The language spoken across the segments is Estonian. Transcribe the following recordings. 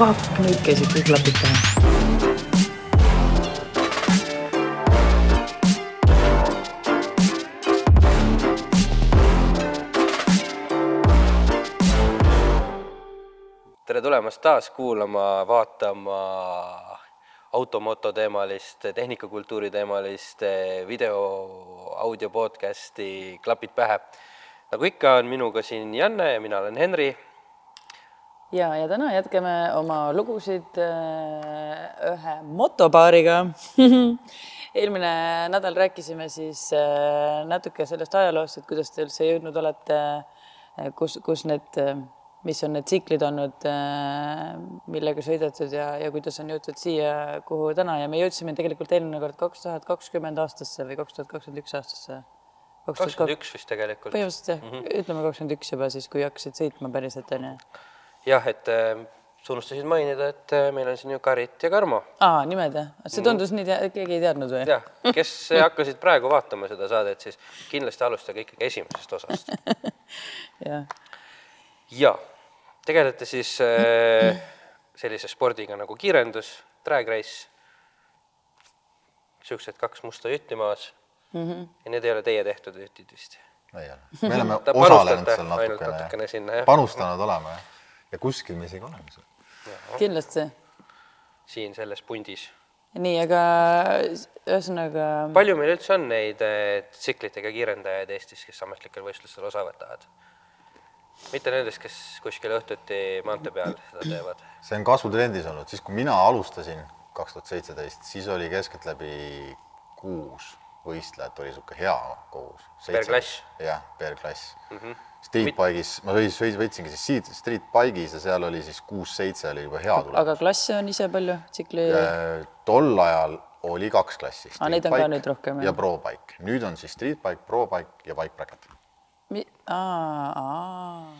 fuck, nüüd käisid kõik klapid pähe. tere tulemast taas kuulama, vaatama automoto teemalist, tehnikakultuuri teemalist video, audio podcast'i Klapid pähe. nagu ikka, on minuga siin Janne ja mina olen Henri. ja, ja täna jätkame oma lugusid äh, ühe motopaariga. eelmine nädal rääkisime siis äh, natuke sellest ajaloost, et kuidas te üldse jõudnud olete, kus, kus need, mis on need tsiklid olnud, millega sõidetud ja, ja kuidas on jõutud siia, kuhu täna ja me jõudsime tegelikult eelmine kord kaks tuhat kakskümmend aastasse või kaks tuhat kakskümmend üks aastasse. kakskümmend üks vist tegelikult. põhimõtteliselt jah mm, -hmm. ütleme kakskümmend üks juba siis, kui hakkasid sõitma päriselt onju. jah, et äh, sa unustasid mainida, et äh, meil on siin ju Karit ja Karmo. aa, nimed jah, see tundus nii, keegi ei teadnud või? jah, kes hakkasid praegu vaatama seda saadet, siis kindlasti alustage ikkagi esimesest osast. jah, ja tegelete siis äh, sellise spordiga nagu kiirendus, drag race, siuksed kaks musta jutti maas mm. -hmm. ja need ei ole teie tehtud jutid vist. ei ole, me oleme osalenud seal natukene, natukene panustanud oleme jah. Ja kuskil me isegi oleme seal. kindlasti. siin selles pundis. nii, aga ühesõnaga palju meil üldse on neid äh, tsiklitega kiirendajaid Eestis, kes ametlikel võistlustel osa võtavad? mitte nendest, kes kuskil õhtuti maantee peal seda teevad. see on kasvutrendis olnud, siis kui mina alustasin kaks tuhat seitseteist, siis oli keskeltläbi kuus võistlejat oli niisugune hea kogus. Per klass. jah, per klass mm. Mhm. -hmm. Streetbike'is, ma sõis- sõis- võtsingi siis siit Streetbike'is ja seal oli siis kuus-seitse oli juba hea tulemus. aga klasse on ise palju, tsikli, tol ajal oli kaks klassi. Aa, neid on ka nüüd rohkem, jah. ja Pro-Bike, nüüd on siis Streetbike, Pro-Bike ja Bike Bracket. aa, aa.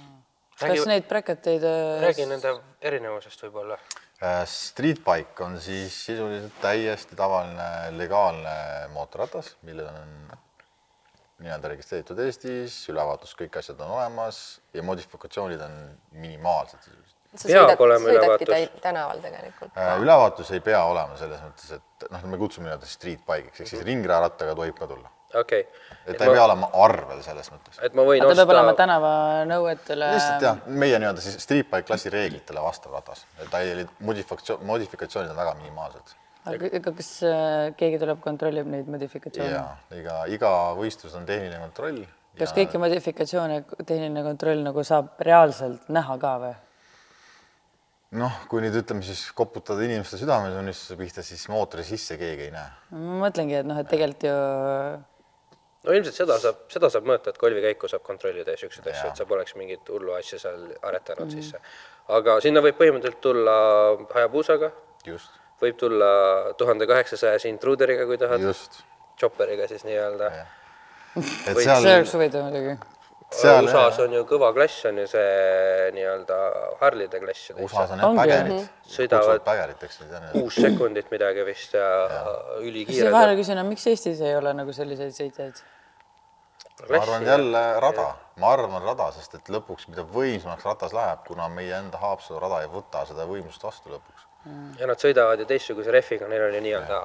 Räägi- kas neid bräketeid äh, räägi nende erinevusest võib-olla. Äh, Streetbike on siis sisuliselt täiesti tavaline legaalne mootorratas, millel on nii-öelda registreeritud Eestis, ülevaatus, kõik asjad on olemas ja modifikatsioonid on minimaalsed sisuliselt. sa Peab sõidad, olema sõidadki tänaval tegelikult. Äh, ülevaatus ei pea olema selles mõttes, et noh, me kutsume nii-öelda streetbike'iks ehk siis ringrajarattaga tohib ka tulla. okei et ta ei pea olema arvel selles mõttes. et ma võin ta peab olema osta, tänavanõuetele. lihtsalt jah, meie nii-öelda siis streetbike klassi reeglitele vastav ratas, ta ei, modifikatsioon, modifikatsioonid on väga minimaalsed aga aga kas äh, keegi tuleb, kontrollib neid modifikatsioone? ja iga, iga võistlus on tehniline kontroll. kas kõiki modifikatsioone tehniline kontroll nagu saab reaalselt näha ka või? noh, kui nüüd ütleme siis koputada inimeste südametunnistuse pihta, siis mootori sisse keegi ei näe. ma mõtlengi, et noh, et tegelikult ju no ilmselt seda saab, seda saab mõõta, et kolvikäiku saab kontrollida ja siukseid asju, Jaa. et sa poleks mingit hullu asja seal aretanud mm. sisse. aga sinna võib põhimõtteliselt tulla Hayabusaga, just, võib tulla tuhande kaheksasajase Intruderiga, kui tahad, just. chopperiga siis nii-öelda. seal see, oleks huvitav muidugi. seal USA-s on ju kõva klass on ju see nii-öelda Harley'de klass USA-s on jah pägerid, Sõidavad- kuus sekundit midagi vist ja, ja. ülikiired. vahele küsin, miks Eestis ei ole nagu selliseid sõitjaid? ma arvan jälle rada, ma arvan rada, sest et lõpuks, mida võimsamaks ratas läheb, kuna meie enda Haapsalu rada ei võta seda võimsust vastu lõpuks. Ja nad sõidavad ju teistsuguse rehviga, neil on ju nii-öelda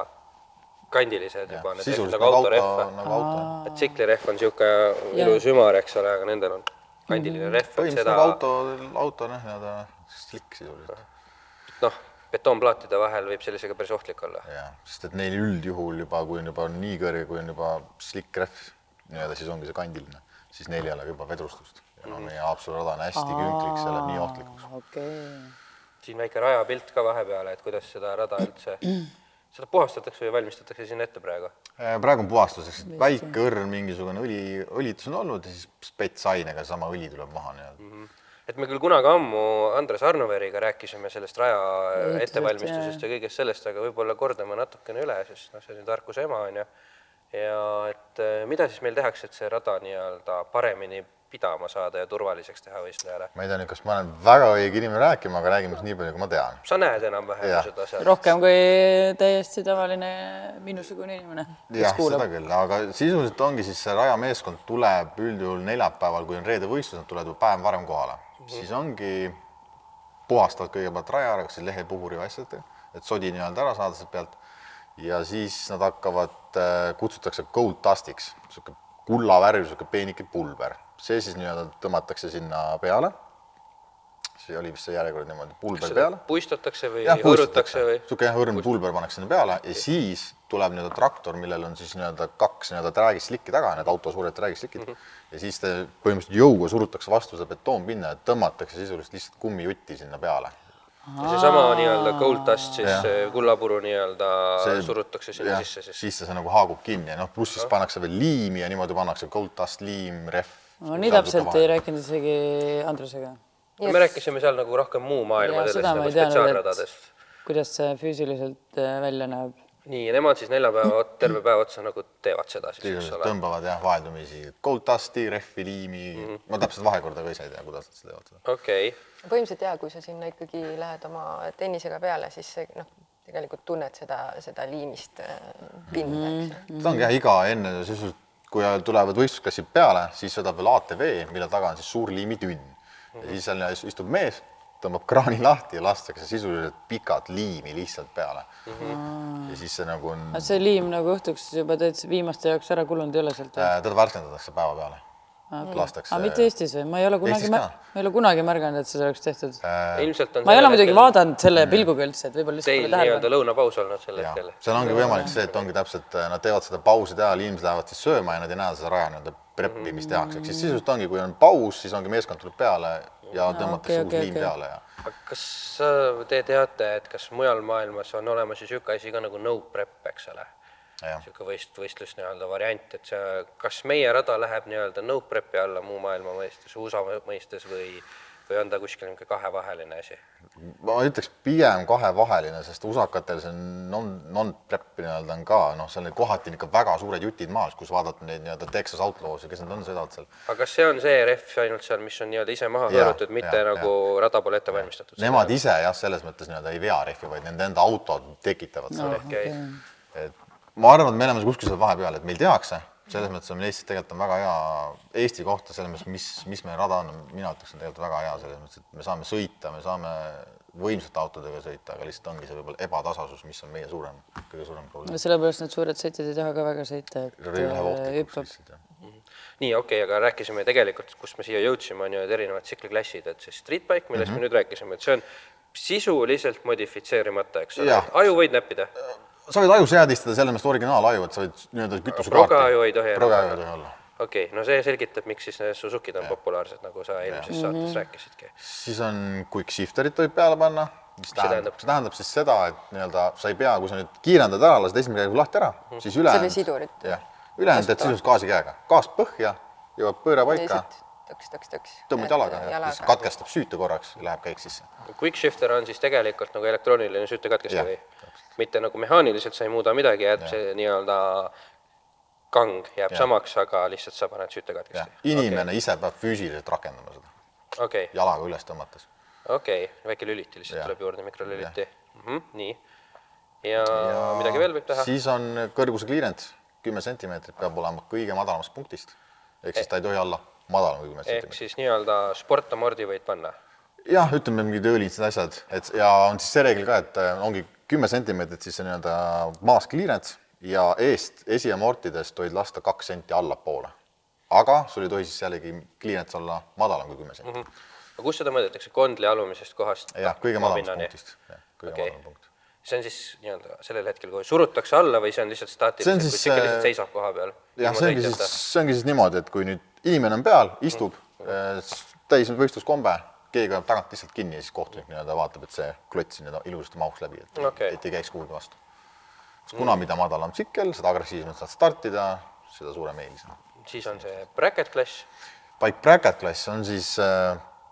kandilised juba need rehvid sisuliselt nagu nagu auto autorehv, nagu auto. et tsiklirehv on niisugune ilus ümar, eks ole, aga nendel on kandiline rehv, et põhimõtteliselt seda nagu auto, auto noh, nii-öelda slick sisuliselt. noh, betoonplaatide vahel võib sellisega päris ohtlik olla. jah, sest et neil üldjuhul juba, kui on juba nii kõrge, kui on juba slick rehv nii-öelda, siis ongi see kandiline, siis neil ei ole juba vedrustust. ja noh, meie Haapsalu rada on hästi künklik, see läheb nii ohtlikuks. okei. Siin väike rajapilt ka vahepeale, et kuidas seda rada üldse, seda puhastatakse või valmistatakse sinna ette praegu? Äh, praegu on puhastuseks väike õrn mingisugune õli, õlitus on olnud ja siis spetsainega sama õli tuleb maha nii-öelda. et me küll kunagi ammu Andres Arnoveriga rääkisime sellest raja Ehitusest, ettevalmistusest ja kõigest sellest, aga võib-olla kordame natukene üle, sest noh, see on ju tarkuse ema on ju. Ja et eh, mida siis meil tehakse, et see rada nii-öelda paremini pidama saada ja turvaliseks teha võistlejale? ma ei tea nüüd, kas ma olen väga õige inimene rääkima, aga räägime siis nii palju, kui ma tean. sa näed enam-vähem seda seal? rohkem kui täiesti tavaline minusugune inimene, jah, seda küll, aga sisuliselt ongi siis see rajameeskond tuleb üldjuhul neljapäeval, kui on reedevõistlus, nad tulevad päev varem kohale, siis ongi puhastavad kõigepealt raja ära, kas siis lehepuhuri või asjadega, et sodi nii-öelda ära saada sealt pealt. ja siis nad hakkavad, kutsutakse gold dust'iks, niisugune kullavärv, niisugune peenike pulber, see siis nii-öelda tõmmatakse sinna peale. see oli vist see järjekord niimoodi, pulber peale puistatakse või jah, hõõrutakse või? niisugune jah, õrn pulber pannakse sinna peale ja siis tuleb nii-öelda traktor, millel on siis nii-öelda kaks nii-öelda träägislikki taga, need auto suured träägislikid mm -hmm. ja siis te põhimõtteliselt jõuga surutakse vastu seda betoonpinna ja tõmmatakse sisuliselt lihtsalt kummijutti sinna peale. Seesama nii-öelda gold dust siis see kullapuru nii-öelda See- surutakse sinna jah, sisse siis. siis see nagu haagub kinni ja noh, pluss siis pannakse veel liimi ja niimoodi pannakse gold dust liim, rehv. no nii täpselt ei rääkinud isegi Andrusega. me rääkisime seal nagu rohkem muu maailma sellest nagu spetsiaalradadest. kuidas see füüsiliselt äh, välja näeb? nii, ja nemad siis nelja päeva, terve päev otsa nagu teevad seda siis, eks ole. tõmbavad jah vaheldumisi gold dusti, rehvi, liimi mm, -hmm. ma täpselt vahekorda ka ise ei tea, kuidas nad seda teevad seda. okei okay., põhimõtteliselt jaa, kui sa sinna ikkagi lähed oma tennisega peale, siis see noh, tegelikult tunned seda, seda liimist äh, pinda, eks ju. seda ongi jah, iga enne sisuliselt, kui tulevad võistlusklassid peale, siis sõidab veel ATV, mille taga on siis suur liimitünn ja siis seal istub mees, tõmbab kraani lahti ja lastakse sisuliselt pikad liimi lihtsalt peale mm. -hmm. ja siis see nagu on see liim nagu õhtuks juba täitsa viimaste jaoks ära kulunud ei ole sealt või? äh,, teda värskendatakse päeva peale okay., lastakse. aga mitte Eestis või? ma ei ole kunagi, ma ei ole kunagi märganud, et seda oleks tehtud. äh, ilmselt on ma ei ole muidugi hetkel vaadanud selle pilguga üldse, et võib-olla lihtsalt Teil nii-öelda lõunapaus olnud sel hetkel, seal ongi võimalik see, et ongi täpselt, nad teevad seda pauside ajal, inimesed lähevad siis sööma ja nad ei näe seda raja nii-öelda preppi, mis tehakse, ehk siis sisuliselt ongi, kui on paus, siis ongi meeskond tuleb peale ja tõmmatakse okei, uus okei, liim okei. peale ja kas te teate, et kas mujal maailmas on olemas ju niisugune asi ka nagu no prep, eks ole? niisugune võist-, võistlus nii-öelda variant, et see, kas meie rada läheb nii-öelda no prep'i alla muu maailma mõistes, USA mõistes või, või on ta kuskil niisugune kahevaheline asi? ma ütleks pigem kahevaheline, sest usakatel see non, non-prep nii-öelda on ka noh, seal need kohati on ikka väga suured jutid maas, kus vaadata neid nii-öelda Texas Outlaw's ja kes need on, sõidavad seal. aga kas see on see rehv ainult seal, mis on nii-öelda ise maha hõõrutud, mitte jaa, nagu rada pole ette valmistatud? Nemad ise jah, selles mõttes nii-öelda ei vea rehvi, vaid nende enda autod tekitavad seda no.. okei, et ma arvan, et me oleme kuskil seal vahepeal, et meil tehakse, selles mõttes on Eestis tegelikult on väga hea Eesti kohta selles mõttes, mis, mis meie rada on, mina ütleks, on tegelikult väga hea selles mõttes, et me saame sõita, me saame võimsate autodega sõita, aga lihtsalt ongi see võib-olla ebatasasus, mis on meie suurem, kõige suurem probleem. sellepärast need suured sõitjad ei taha ka väga sõita, et äh, hüppab. nii okei okay,, aga rääkisime tegelikult, kust me siia jõudsime, on ju need erinevad tsikliklassid, et see street bike, millest mm -hmm. me nüüd rääkisime, et see on sisuliselt modifitseerimata, eks ole Jah., aju võid näppida, sa võid aju seadistada, selles mõttes originaalaju, et sa võid nii-öelda kütusekaarti. progaaju ei tohi olla. ei tohi olla. okei okay,, no see selgitab, miks siis need Suzukid on populaarsed, nagu sa eelmises saates rääkisidki. siis on quick shifter'id tohib peale panna, mis tähendab, tähendab? see tähendab siis seda, et nii-öelda sa ei pea, kui sa nüüd kiirendad ära, lased esimene käigu lahti ära, Mhm. siis ülejäänud. sidurit. jah, ülejäänud teed sisuliselt gaasi käega, gaas põhja, jõuab pööre paika, lihtsalt tõks, tõks, tõks. tõmbad jalaga ja siis katkestab süüte korraks ja läheb käik sisse. Quick shifter on siis tegelikult nagu elektrooniline süütekatkestaja või? mitte nagu mehaaniliselt sa ei muuda midagi, jääb see nii-öelda kang jääb ja. samaks, aga lihtsalt sa paned jah süütekatkestaja., inimene okay. ise peab füüsiliselt rakendama seda, okei, jalaga üles tõmmates. okei, väike lüliti lihtsalt Jah. tuleb juurde, mikrolüliti. nii, ja, ja midagi veel võib teha? siis on kõrguse clearance, kümme sentimeetrit peab olema kõige madalamast punktist. ehk siis ta ei tohi olla madalam kui kümme ehk sentimeetrit. siis nii-öelda sportamordi võid panna. jah, ütleme mingid ööliitsed asjad, et ja on siis see reegel ka, et äh, ongi kümme sentimeetrit siis nii-öelda maas clearance ja eest esiamortidest tohid lasta kaks senti allapoole. aga sul ei tohi siis jällegi clearance olla madalam kui kümme senti mm. aga kus seda mõõdetakse, kondli alumisest kohast? -hmm. jah, kõige madalamast punktist, kõige Okei. madalam punkt. see on siis nii-öelda sellel hetkel, kui surutakse alla või see on lihtsalt staatiliselt, kui see ikka lihtsalt seisab koha peal? jah, see ongi siis, see ongi siis niimoodi, et kui nüüd inimene on peal, istub mm., täis võistluskombe, keegi hoiab tagant lihtsalt kinni ja siis kohtunik nii-öelda vaatab, et see klots sinna ilusasti mahuks läbi, et Okei. et ei käiks kuhugi vastu. kuna mida madalam tsikkel, seda agressiivsemalt saad startida, seda suurem eelis on. siis on see bracket class, Bike bracket klass on siis,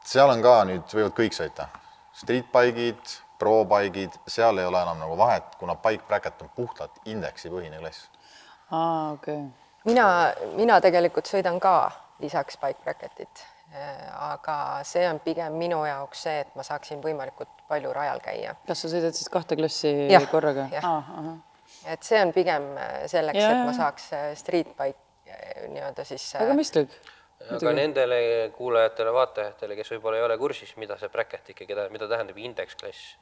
seal on ka nüüd võivad kõik sõita, street bike'id, pro bike'id, seal ei ole enam nagu vahet, kuna bike bracket on puhtalt indeksipõhine klass. aa, okei okay.. mina, mina tegelikult sõidan ka lisaks bike bracket'it, aga see on pigem minu jaoks see, et ma saaksin võimalikult palju rajal käia. kas sa sõidad siis kahte klassi Jah, korraga? jah. et see on pigem selleks, Jaa, et ma saaks äh, street bike äh, nii-öelda siis äh, väga mõistlik. aga nendele kuulajatele, vaatajatele, kes võib-olla ei ole kursis, mida see bracket ikkagi tähendab, mida tähendab indeksklass?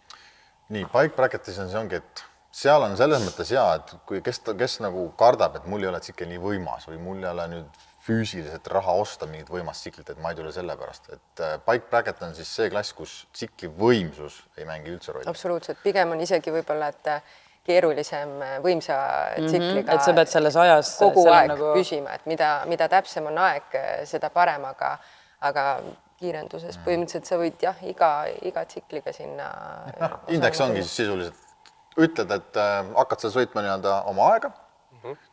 nii, bike bracketis on see ongi, et seal on selles mõttes hea, et kui kes, kes nagu kardab, et mul ei ole tsikkel nii võimas või mul ei ole nüüd füüsiliselt raha osta mingit võimast tsiklit, et ma ei tule selle pärast, et äh, bike bracket on siis see klass, kus tsikli võimsus ei mängi üldse rolli. absoluutselt, pigem on isegi võib-olla, et äh, keerulisem äh, võimsa tsikliga et sa pead selles ajas kogu aeg nagu- püsima, et mida, mida täpsem on aeg, seda parem, aga, aga kiirenduses põhimõtteliselt sa võid jah, iga, iga tsikliga sinna. noh, indeks ongi siis sisuliselt, ütled, et äh, hakkad seal sõitma nii-öelda oma aega,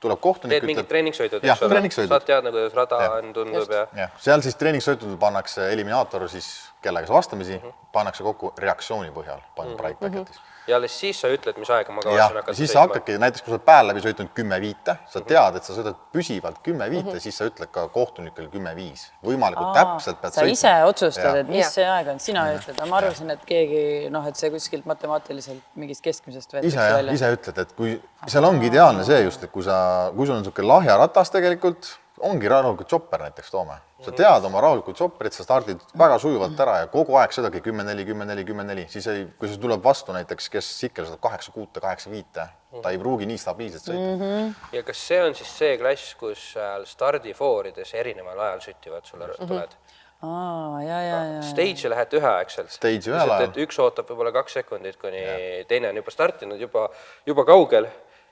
tuleb kohtunik, teed mingid ütleb, treeningsõidud, eks ole, saad teada, kuidas rada Jah. on, tundub ja jah, seal siis treeningsõitudel pannakse eliminaator siis kellega sa vastamisi pannakse kokku reaktsiooni põhjal, paned bike bracketis ja alles siis sa ütled, mis aega ma kavatsen, hakata siis sa hakkadki näiteks, kui sa oled päev läbi sõitnud kümme viite, sa tead, et sa sõidad püsivalt kümme viite, siis sa ütled ka kohtunikele kümme viis, võimalikult täpselt pead sa ise otsustad, et mis Jah. see aeg on, sina ütled, ma arvasin, et keegi noh, et see kuskilt matemaatiliselt mingist keskmisest ise võetakse välja. ise ütled, et kui seal ongi ideaalne see just, et kui sa, kui sul on niisugune lahja ratas tegelikult, ongi rahulikult chopper näiteks toome, sa tead oma rahulikku chopperit, sa stardid väga sujuvalt ära ja kogu aeg sõidadki kümme, neli, kümme, neli, kümme, neli, siis ei, kui sul tuleb vastu näiteks, kes tsikkel sõidab kaheksa kuute, kaheksa viite, ta ei pruugi nii stabiilselt sõita mm. -hmm. ja kas see on siis see klass, kus seal stardifoorides erineval ajal süttivad sulle tuled? aa, ja, ja, ja, Stage'i lähete üheaegselt. Stage'i ühel ajal. et üks ootab võib-olla kaks sekundit, kuni teine on juba startinud, juba, juba kaugel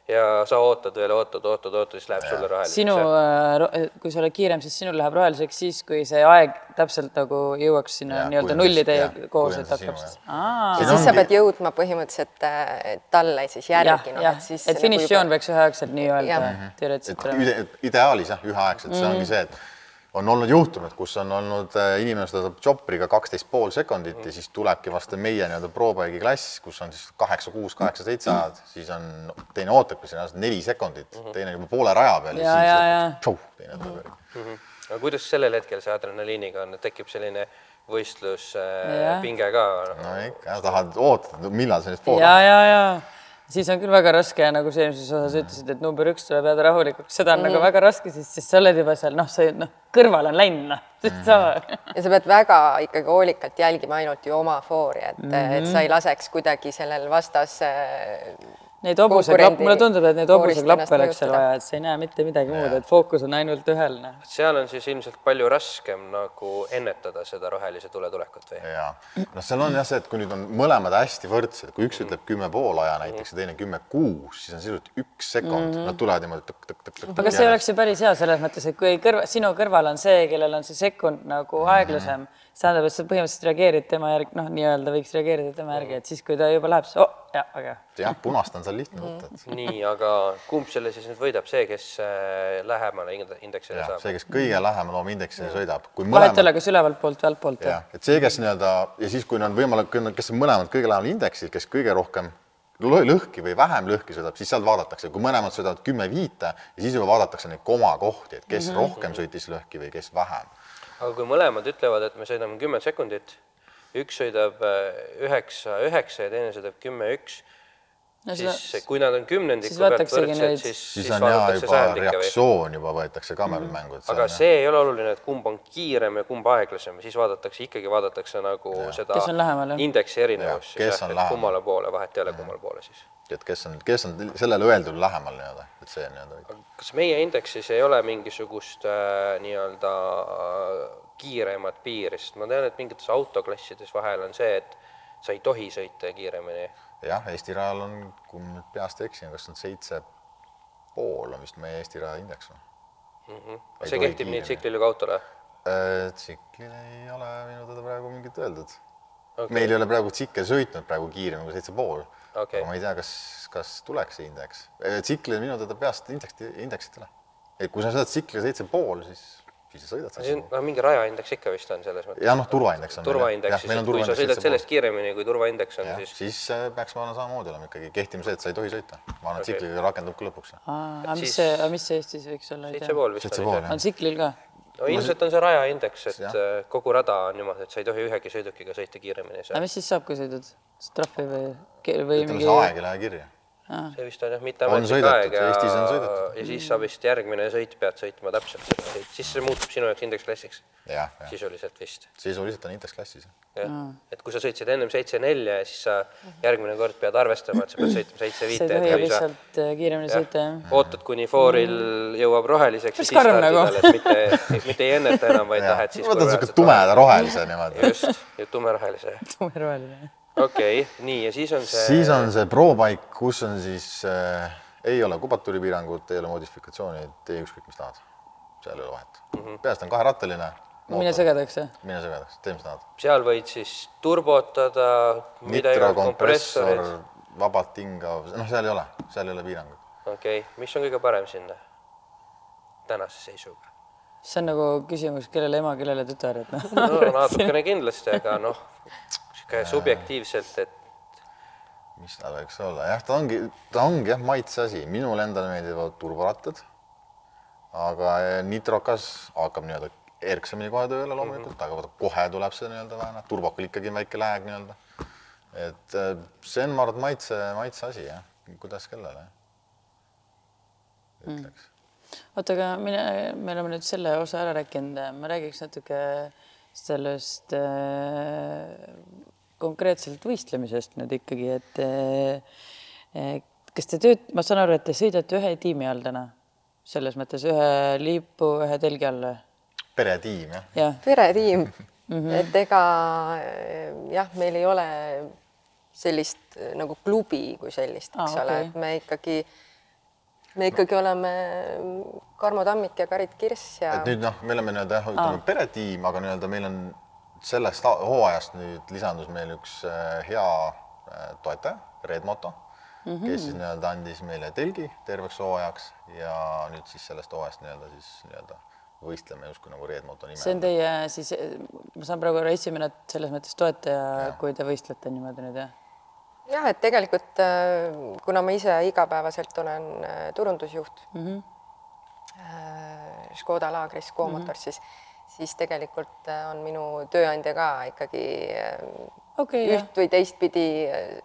ja sa ootad veel, ootad, ootad, ootad, siis läheb sulle roheliseks. sinu, kui sa oled kiirem, siis sinul läheb roheliseks siis, kui see aeg täpselt nagu jõuaks sinna nii-öelda nullide koos, et hakkab siis. ja siis sa ongi- pead jõudma põhimõtteliselt äh, talle siis järgi, noh, jah et, siis et finišijoon võiks üheaegselt nii-öelda Jah. teoreetiliselt et olema. ide, ideaalis jah, üheaegselt, see ongi see, et on olnud juhtumid, kus on olnud äh, inimene sõidab chopperiga kaksteist pool sekundit ja siis tulebki vastu meie nii-öelda pro-bike'i klass, kus on siis kaheksa, kuus, kaheksa, seitse ajad, siis on teine ootabki sinna neli sekundit, teine juba poole raja peal Ja, ja, ja. tšau, teine tuleb järgi. aga kuidas sellel hetkel see adrenaliiniga on, tekib selline võistluspinge Jah. äh, pinge ka no.? no ikka, tahad ootad, millal nüüd pool ja, ja, ja siis on küll väga raske nagu sa eelmises osas ütlesid, et number üks tuleb jääda rahulikuks, seda on mm. nagu väga raske, sest, sest sa oled juba seal noh, sa noh, kõrval on läinud noh, sa ja sa pead väga ikkagi hoolikalt jälgima ainult ju oma foori, et mm, -hmm. et sa ei laseks kuidagi sellel vastas äh, Neid hobuseklappe, mulle tundub, et neid hobuseklappe oleks seal vaja, et sa ei näe mitte midagi muud, et fookus on ainult ühel noh. seal on siis ilmselt palju raskem nagu ennetada seda rohelise tule tulekut või? ja noh, seal on jah see, et kui nüüd on mõlemad hästi võrdsed, kui üks ütleb kümme pool aja näiteks ja teine kümme kuus, siis on sisuliselt üks sekund mm, -hmm. nad tulevad niimoodi tõk-tõk-tõk-tõk. aga see oleks ju päris hea selles mõttes, et kui kõrva, sinu kõrval on see, kellel on see sekund nagu aeglasem, see tähendab, et sa põhimõtteliselt reageerid tema järgi, noh, nii-öelda võiks reageerida tema järgi, et siis, kui ta juba läheb, siis oh, jah, väga hea. jah, punast on seal lihtne võtta, et nii, aga kumb selle siis nüüd võidab, see, kes äh, lähemale ind- indeksile jah, saab? see, kes kõige lähemal oma indeksile sõidab, kui vahet ei ole, kas ülevalt poolt või altpoolt. jah, et see, kes nii-öelda ja siis, kui on võimalik, kes on mõlemad kõige lähemal indeksil, kes kõige rohkem lõ- lõhki või vähem lõhki sõidab, siis sealt vaadatakse, kui mõlemad sõidavad kümme viite ja siis juba vaadatakse neid komakohti, et kes mm -hmm. rohkem sõitis lõhki või kes vähem. Aga kui mõlemad ütlevad, et me sõidame kümme sekundit, üks sõidab äh, üheksa, üheksa ja teine sõidab kümme, üks, No seda- siis kui nad on kümnendiku pealt võrdsed, neid- siis, siis siis on jah, vaadatakse juba sajandikku või? reaktsioon juba võetakse ka meil mängu, et aga see ei ole oluline, et kumb on kiirem ja kumb aeglasem, siis vaadatakse ikkagi vaadatakse nagu seda Kes on lähemal, jah? indeksi erinevust Jah, kes siis on jah, et lähemal. kummale poole, vahet ei ole, kummale poole siis. Et kes on, kes on sellele öeldule lähemal nii-öelda, et see nii-öelda kas meie indeksis ei ole mingisugust äh, nii-öelda äh, kiiremat piiri, sest ma tean, et mingites autoklassides vahel on see, et sa ei tohi sõita kiiremini. jah, Eesti rajal on, kui ma nüüd peast ei eksi, kas on seitse pool on vist meie Eesti raja indeks või? Ei see kehtib nii kiiremini. tsiklile kui autole? Äh, tsiklil ei ole minu teada praegu mingit öeldud okay.. meil ei ole praegu tsikkel sõitnud praegu kiiremini kui seitse pool Okei. aga ma ei tea, kas, kas tuleks see indeks. tsiklil minu teada peast indeksit, indeksit ei ole. et kui sa sõidad tsikliga seitse pool, siis, siis sa sõidad pool. no mingi rajaindeks ikka vist on selles mõttes. jah, noh, turvaindeks on. turvaindeks, siis et kui sa sõidad sellest kiiremini, kui turvaindeks on, siis siis äh, peaks ma arvan samamoodi olema ikkagi, kehtima see, et sa ei tohi sõita. ma arvan, et Okei. tsikliga rakendub ka lõpuks. aga mis see, mis see Eestis võiks olla? seitse pool vist on tsiklil ka? No ilmselt on see rajaindeks, et Jah. äh, kogu rada on niimoodi, et sa ei tohi ühegi sõidukiga sõita kiiremini aga mis siis saab, kui sõidad? trahvi või, või ütleme, mingi see aeg ei lähe kirja. See vist on jah On mitteametlik sõidetud, aeg ja Eestis on sõidetud. ja siis sa vist järgmine sõit pead sõitma täpselt seda sõit, siis see muutub sinu jaoks indeksklassiks jah, sisuliselt vist. sisuliselt on indeksklassis. jah, et kui sa sõitsid ennem seitse nelja ja siis sa järgmine kord pead arvestama, et sa pead sõitma seitse sa ei viite, tohi et lihtsalt äh, kiiremini sõita, jah. ootad, kuni fooril jõuab roheliseks ja siis karm nagu. mitte, mitte ei enneta enam, vaid lähed siis. võtad siuke tumeda. rohelise niimoodi. just, tumerohelise. tumeroheline. Okei okay,, nii ja siis on see. siis on see pro-bike, kus on siis äh,, ei ole kubatuuripiirangut, ei ole modifikatsiooni, tee ükskõik, mis tahad. seal ei ole vahet mm. -hmm.. peaasi on kaheratteline. mine. segedaks, jah? mine segedaks, tee, mis tahad. seal võid siis turbotada, mida iganes, kompressor vabalt hingav, noh, seal ei ole, seal ei ole piirangut. okei okay., mis on kõige parem sinna tänase seisuga? see on nagu küsimus, kellele ema, kellele tütar, et noh. no natukene kindlasti, aga noh, sihuke subjektiivselt, et mis ta võiks olla, jah, ta ongi, ta ongi jah, maitse asi, minule endale meeldivad turborattad. aga eh, nitrokas hakkab nii-öelda erksamini kohe tööle loomulikult mm, -hmm. aga kohe tuleb see nii-öelda vähe, turbokal ikkagi on väike lääg nii-öelda. et eh, see on, ma arvan, maitse, maitse asi jah, kuidas kellele ütleks mm.. oota, aga mine, me oleme nüüd selle osa ära rääkinud, ma räägiks natuke sellest äh, konkreetselt võistlemisest nüüd ikkagi, et äh, kas te tööt-, ma saan aru, et te sõidate ühe tiimi all täna? selles mõttes ühe lipu, ühe telgi all või? peretiim jah, jah, peretiim mm, -hmm. et ega eh, jah, meil ei ole sellist eh, nagu klubi kui sellist, eks ole okei., et me ikkagi, me ikkagi oleme Karmo Tammik ja Karit Kirss ja et nüüd noh, me oleme nii-öelda jah, ütleme peretiim, aga nii-öelda meil on sellest hooajast nüüd lisandus meil üks äh, hea äh, toetaja, Red Moto mm, -hmm. kes siis nii-öelda andis meile telgi terveks hooajaks ja nüüd siis sellest hooajast nii-öelda siis nii-öelda võistleme justkui nagu Red Moto nime see on teie siis, ma saan praegu aru, esimene selles mõttes toetaja, kui te võistlete niimoodi nüüd jah? jah, et tegelikult äh, kuna ma ise igapäevaselt olen turundusjuht mm -hmm. Škoda laagris Go Motors, siis siis tegelikult äh, on minu tööandja ka ikkagi äh, jah. üht või teistpidi äh,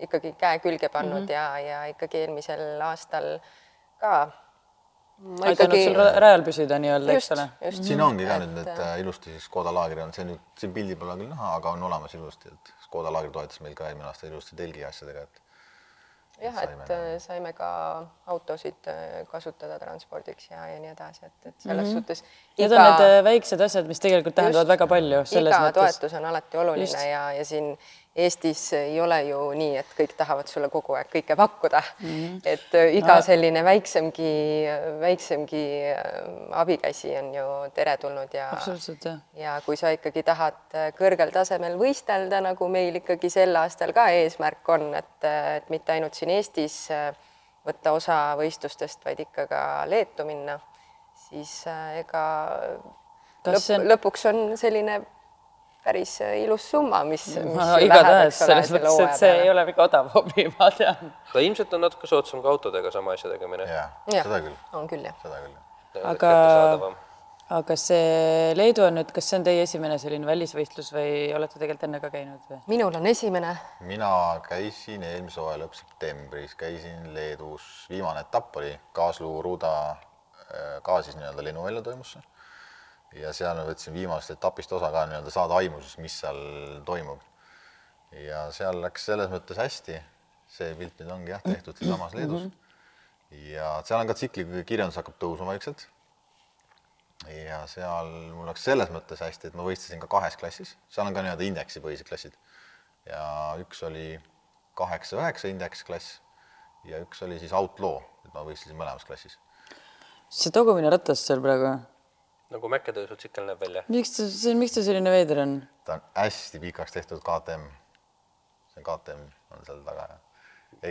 ikkagi käe külge pannud mm -hmm. ja, ja ikkagi eelmisel aastal ka ma aidanud sul ra- rajal püsida nii-öelda, eks ole?, just. siin ongi ka nüüd need äh, ilusti siis Škoda laagri on see nüüd siin pildi peal küll näha, aga on olemas ilusti, et Škoda laagri toetas meil ka eelmine aasta ilusti telgi asjadega, et jah, saime et äh, saime ka autosid kasutada transpordiks ja, ja nii edasi, et, et selles mm -hmm. suhtes Need on need äh, väiksed asjad, mis tegelikult tähendavad väga palju iga mõttes. toetus on alati oluline Just. Just. ja, ja siin Eestis ei ole ju nii, et kõik tahavad sulle kogu aeg kõike pakkuda mm. -hmm. et äh, iga selline väiksemgi, väiksemgi äh, abikäsi on ju teretulnud ja absoluutselt jah. ja kui sa ikkagi tahad kõrgel tasemel võistelda, nagu meil ikkagi sel aastal ka eesmärk on, et, et mitte ainult siin Eestis võtta osa võistlustest, vaid ikka ka Leetu minna, siis äh, ega lõpp, see on- lõpuks on selline päris äh, ilus summa, mis, mis igatahes selles selle mõttes, et see peale. ei ole väga odav hobi, ma tean. ta ilmselt on natuke soodsam ka autodega sama asja tegemine. jah, Jah. seda küll, on küll jah. seda küll aga, aga see Leedu on nüüd, kas see on teie esimene selline välisvõistlus või olete tegelikult enne ka käinud või? minul on esimene, mina käisin eelmise hooaja lõpp septembris, käisin Leedus, viimane etapp oli Kaaslu Ruda ka siis nii-öelda lennuvälja toimus see. ja seal ma võtsin viimasest etapist osa ka nii-öelda saada aimu siis, mis seal toimub. ja seal läks selles mõttes hästi, see pilt nüüd ongi jah tehtud siinsamas Leedus. ja seal on ka tsikli kirjandus hakkab tõusma vaikselt. ja seal mul läks selles mõttes hästi, et ma võistlesin ka kahes klassis, seal on ka nii-öelda indeksipõhised klassid ja üks oli kaheksa-üheksa indeksklass ja üks oli siis outlaw, et ma võistlesin mõlemas klassis. See tagumine ratas seal praegu, nagu mäkketõusutsikkel näeb välja. miks ta, see, miks ta selline veider on? ta on hästi pikaks tehtud KTM. see KTM on seal taga ja.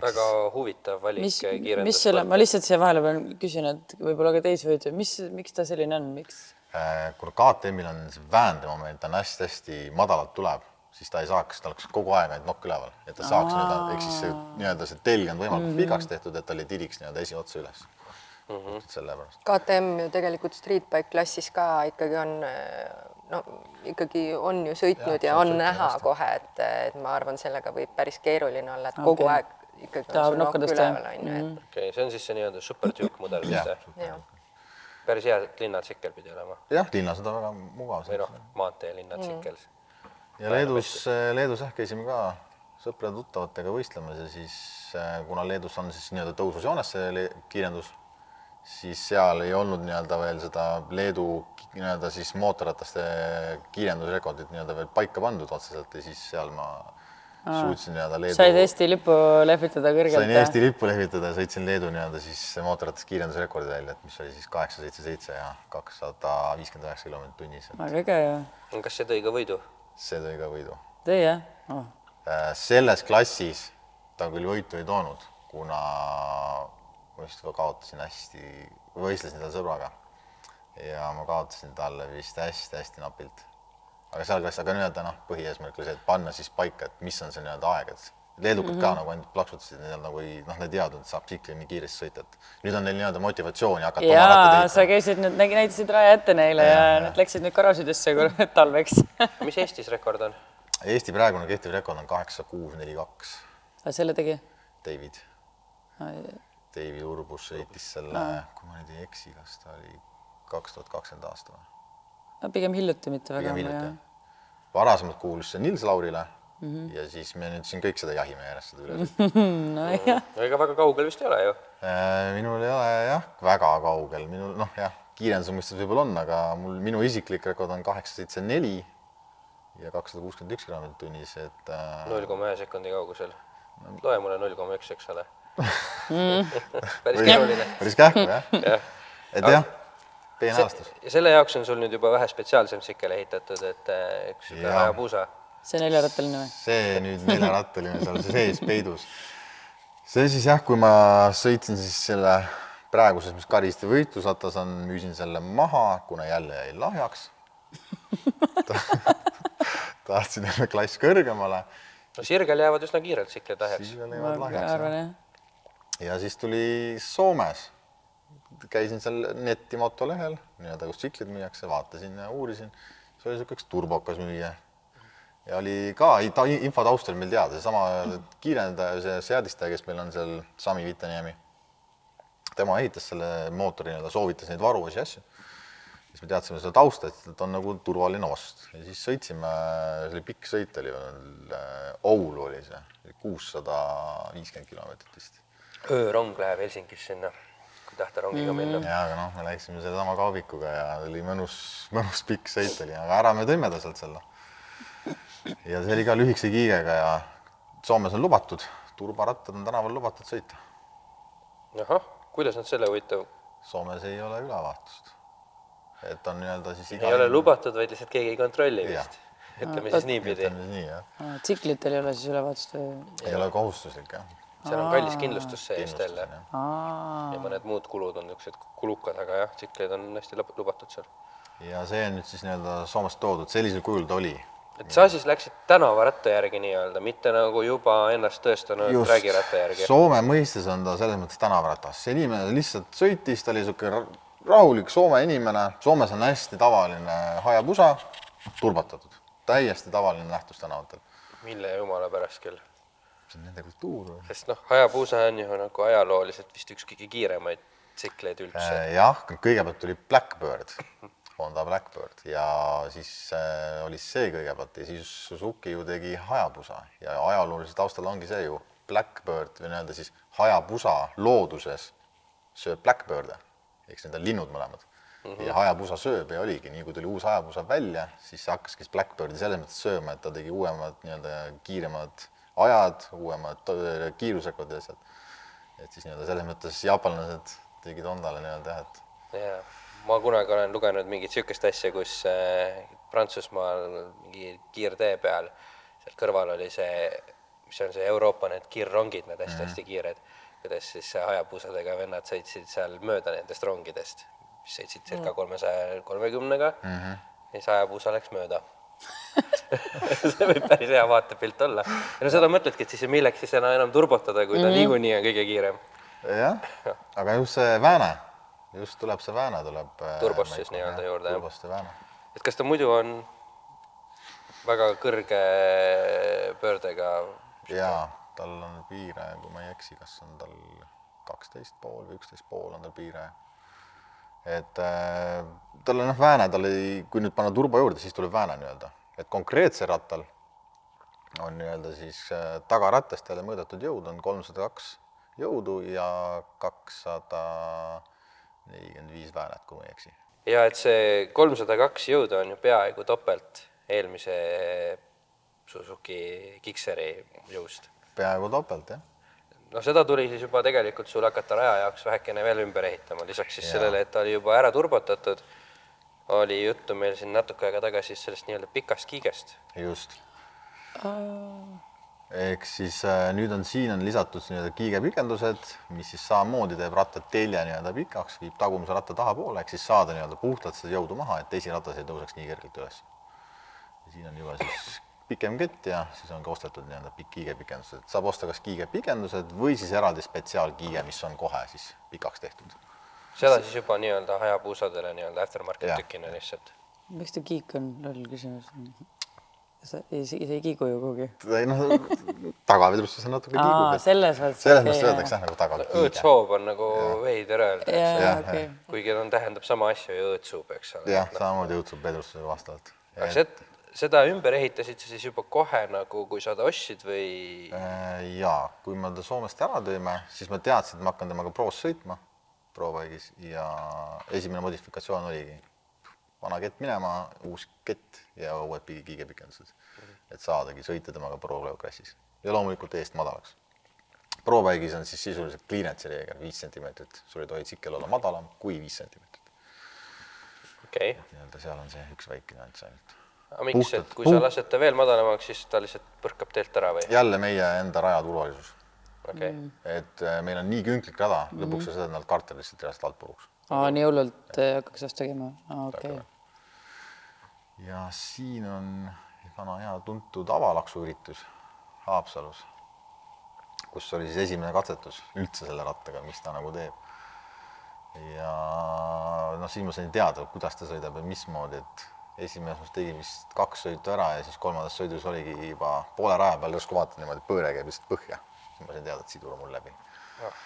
väga huvitav valik mis, kiirendus. mis selle, ma lihtsalt siia vahele pean küsin, et võib-olla ka teisi huvitav, mis, miks ta selline on, miks? Äh, kuna KTM-il on see väändemoment on hästi-hästi madalalt tuleb, siis ta ei saaks, tal oleks kogu aeg ainult nokk üleval, et ta saaks nii-öelda, ehk siis see nii-öelda see telg on võimalikult Mhm. pikaks tehtud, et tal ei tiriks nii-öelda esiotsa üles mm. -hmm. sellepärast. KTM ju tegelikult streetbike klassis ka ikkagi on no ikkagi on ju sõitnud ja, ja see on näha hästi. kohe, et, et ma arvan, sellega võib päris keeruline olla, et kogu Okei. aeg ikkagi Tahab on sul nokk üleval, on ju, et okei okay,, see on siis see nii-öelda super duke mudel vist jah päris hea linnatsikkel pidi olema jah, linnas on ta väga mugav või noh, maantee linnatsikkel mm.. ja Leedus, Leedus jah, käisime ka sõprade-tuttavatega võistlemas ja siis äh, kuna Leedus on siis nii-öelda tõusvusjoones see le- kiirendus, siis seal ei olnud nii-öelda veel seda Leedu nii-öelda siis mootorrataste kiirendusrekordit nii-öelda veel paika pandud otseselt ja siis seal ma suutsin nii-öelda Leedu said Eesti lipu lehvitada kõrgelt sain Eesti lippu lehvitada ja sõitsin Leedu nii-öelda siis mootorratas kiirendusrekordi välja, et mis oli siis kaheksa, seitse, seitse ja kakssada viiskümmend üheksa kilomeetrit tunnis. väga äge ju. kas see tõi ka võidu? see tõi ka võidu. tõi jah oh.? selles klassis ta küll võitu ei toonud, kuna ma vist kaotasin hästi, võistlesin tal sõbraga ja ma kaotasin talle vist hästi-hästi napilt. aga seal klassis, aga nii-öelda noh, põhieesmärk oli see, et panna siis paika, et mis on see nii-öelda aeg, et leedukad mm -hmm. ka nagu ainult plaksutasid, neil nagu ei, noh, nad ei teadnud, et saab tsikli nii kiiresti sõita, et nüüd on neil nii-öelda motivatsiooni hakata jaa, sa käisid nüüd, näitasid raja ette neile ja, ja nad läksid nüüd garaažidesse talveks mis Eestis rekord on? Eesti praegune kehtiv rekord on kaheksa, kuus, neli, kaks. aga selle tegi? David, David Urbus sõitis selle, kui ma nüüd ei eksi, kas ta oli kaks tuhat kakskümmend aasta või? no pigem hiljuti, mitte väga ammu varasemalt kuulus see Nils Laurile mm Mhm. -hmm. ja siis me nüüd siin kõik seda jahime järjest seda üle. nojah, ega väga kaugel vist ei ole ju. minul ei ole jah, väga kaugel, minul noh, jah, kiirenduse mõistes võib-olla on, aga mul, minu isiklik rekord on kaheksa, seitse, neli ja kakssada kuuskümmend üks kilomeetrit tunnis, et äh, null koma ühe sekundi kaugusel. loe mulle null koma üks, eks ole. Päris keeruline. päris kähku jah jah. et jah, peeneastus. ja selle jaoks on sul nüüd juba vähe spetsiaalsem tsikkel ehitatud, et äh, üks sihuke Jaa. hajapuusa. see neljarattaline või? see nüüd neljarattaline seal sees peidus. see siis jah, kui ma sõitsin siis selle praeguses, mis Kariste võitlusratas on, müüsin selle maha, kuna jälle jäi lahjaks tahtsin jälle klass kõrgemale, no sirgel jäävad üsna kiirelt tsiklid lahjaks. ma jäävad lahjaks. jah. Ja siis tuli Soomes, käisin seal netimoto lehel, nii-öelda kus tsiklid müüakse, vaatasin ja uurisin, see oli niisugune üks turbokas müüja. ja oli ka ta info taust oli meil teada, seesama kiirendaja, see seadistaja, kes meil on seal, Sami Vitaniemi. tema ehitas selle mootori nii-öelda, soovitas neid varuosi asju. siis me teadsime seda tausta, et on nagu turvaline ost ja siis sõitsime, see oli pikk sõit oli veel, Oulu oli see, kuussada viiskümmend kilomeetrit vist öörong läheb Helsingis sinna, kui tahta rongiga minna. jaa, aga noh, me läksime sellesama kaubikuga ja oli mõnus, mõnus pikk sõit oli, aga ära me tõime ta sealt selle. ja see oli ka lühikese kiigega ja Soomes on lubatud, turbarattad on tänaval lubatud sõita. ahah, kuidas nad selle huvitav, Soomes ei ole ülevaatust. et on nii-öelda siis ei ole lubatud, vaid lihtsalt keegi ei kontrolli vist. ütleme siis niipidi. ütleme siis nii, jah. tsiklitel ei ole siis ülevaatust või? ei ole kohustuslik, jah. Seal on kallis kindlustus sees jälle ja mõned muud kulud on niisugused kulukad, aga jah, tsiklid on hästi lub- lubatud seal. ja see on nüüd siis nii-öelda Soomest toodud, sellisel kujul ta oli. et sa siis läksid tänavaratta järgi nii-öelda, mitte nagu juba ennast tõestanud räägiratta järgi. Soome mõistes on ta selles mõttes tänavaratas, see inimene lihtsalt sõitis, ta oli niisugune rahulik Soome inimene, Soomes on hästi tavaline hajabusa, turbatatud, täiesti tavaline nähtus tänavatel. mille jumala pärast küll, see on nende kultuur sest noh, Hayabusa on ju nagu ajalooliselt vist üks kõige kiiremaid tsikleid üldse. Äh, jah, kõigepealt tuli Blackbird, Honda Blackbird ja siis äh, oli see kõigepealt ja siis Suzuki ju tegi Hayabusa ja ajaloolise taustal ongi see ju Blackbird või nii-öelda siis Hayabusa looduses sööb Blackbird'e siis need on linnud mõlemad mm. -hmm. ja Hayabusa sööb ja oligi, nii kui tuli uus Hayabusa välja, siis hakkaski Blackbirdi selles mõttes sööma, et ta tegi uuemad nii-öelda kiiremad ajad, uuemad kiirusrekordid ja asjad. et siis nii-öelda selles mõttes jaapanlased tegid Hondale nii-öelda jah, et jaa, ma kunagi olen lugenud mingit niisugust asja, kus äh, Prantsusmaal mingi kiirtee peal, seal kõrval oli see, mis on see Euroopa need kiirrongid, need hästi-hästi kiired, kuidas siis hajapuusadega vennad sõitsid seal mööda nendest rongidest, mis sõitsid circa kolmesaja kolmekümnega. Ja siis hajapuusa läks mööda see võib päris hea vaatepilt olla. ja no seda mõtledki, et siis milleks siis enam, enam turbotada, kui ta niikuinii on kõige kiirem. jah, aga just see vääne, just tuleb see vääne tuleb. äh, Turbost siis nii-öelda juurde, turbost ja vääne. et kas ta muidu on väga kõrge pöördega? jaa, tal on piire, kui ma ei eksi, kas on tal kaksteist pool või üksteist pool on tal piire. Et äh, tal on noh, vääne, tal ei, kui nüüd panna turbo juurde, siis tuleb vääne nii-öelda, et konkreetsel rattal on nii-öelda siis äh, tagarattast jälle mõõdetud jõud on kolmsada kaks jõudu ja kakssada nelikümmend viis väänet, kui ma ei eksi. Ja et see kolmsada kaks jõudu on ju peaaegu topelt eelmise Suzuki Gixxeri jõust. peaaegu topelt jah no seda tuli siis juba tegelikult sul hakata raja jaoks vähekene veel ümber ehitama, lisaks siis Jaa. sellele, et ta oli juba ära turbotatud, oli juttu meil siin natuke aega tagasi sellest nii-öelda pikast kiigest. just. ehk siis äh, nüüd on siin on lisatud nii-öelda kiigepikendused, mis siis samamoodi teeb ratta telje nii-öelda pikaks, viib tagumise ratta tahapoole, ehk siis saada nii-öelda puhtalt seda jõudu maha, et esiratas ei tõuseks nii kergelt üles. ja siin on juba siis pikem kett ja siis on ka ostetud nii-öelda pikk kiigepikendused, saab osta kas kiigepikendused või siis eraldi spetsiaalkiige, mis on kohe siis pikaks tehtud. seda siis juba nii-öelda hajapuusadele nii-öelda aftermarket tükina lihtsalt. miks ta kiik on loll küsimus? sa ei, see ei kiigu ju kuhugi. ei noh, tagavedrustus on natuke aa, kiigub, selles mõttes. selles mõttes öeldakse jah nagu tagakiige. õõtsoov on nagu veider öelda, kuigi ta tähendab sama asja ju õõtsuub, eks ole. jah, samamoodi õudsub vedrustusega vastavalt. aga set-, seda ümber ehitasid sa siis juba kohe nagu, kui sa ta ostsid või? Äh, jaa, kui me ta Soomest ära tõime, siis ma teadsin, et ma hakkan temaga proos sõitma, Probaigis ja esimene modifikatsioon oligi vana kett minema, uus kett ja uued kiigepikendused, et saadagi sõita temaga Pro klassis ja loomulikult eest madalaks. Probaigis on siis sisuliselt clearance reegel viis sentimeetrit, sul ei tohi tsikkel olla madalam kui viis sentimeetrit. okei okay., nii-öelda seal on see üks väike nüanss ainult. Aga miks, et kui sa puht- lased ta veel madalamaks, siis ta lihtsalt põrkab teelt ära või? jälle meie enda raja turvalisus, okei, et äh, meil on nii künklik rada, lõpuks sa sõidad nad karter lihtsalt reast alt puruks. aa, nii hullult äh, hakkaks vast tegema, okei okay.. ja siin on vana hea tuntud avalaksuüritus Haapsalus, kus oli siis esimene katsetus üldse selle rattaga, mis ta nagu teeb. ja noh, siis ma sain teada, kuidas ta sõidab ja mismoodi, et esimeses mõttes tegin vist kaks sõitu ära ja siis kolmandas sõidus oligi juba poole raja peal järsku vaatan niimoodi, põõre käib lihtsalt põhja. siis ma sain teada, et sidur on mul läbi.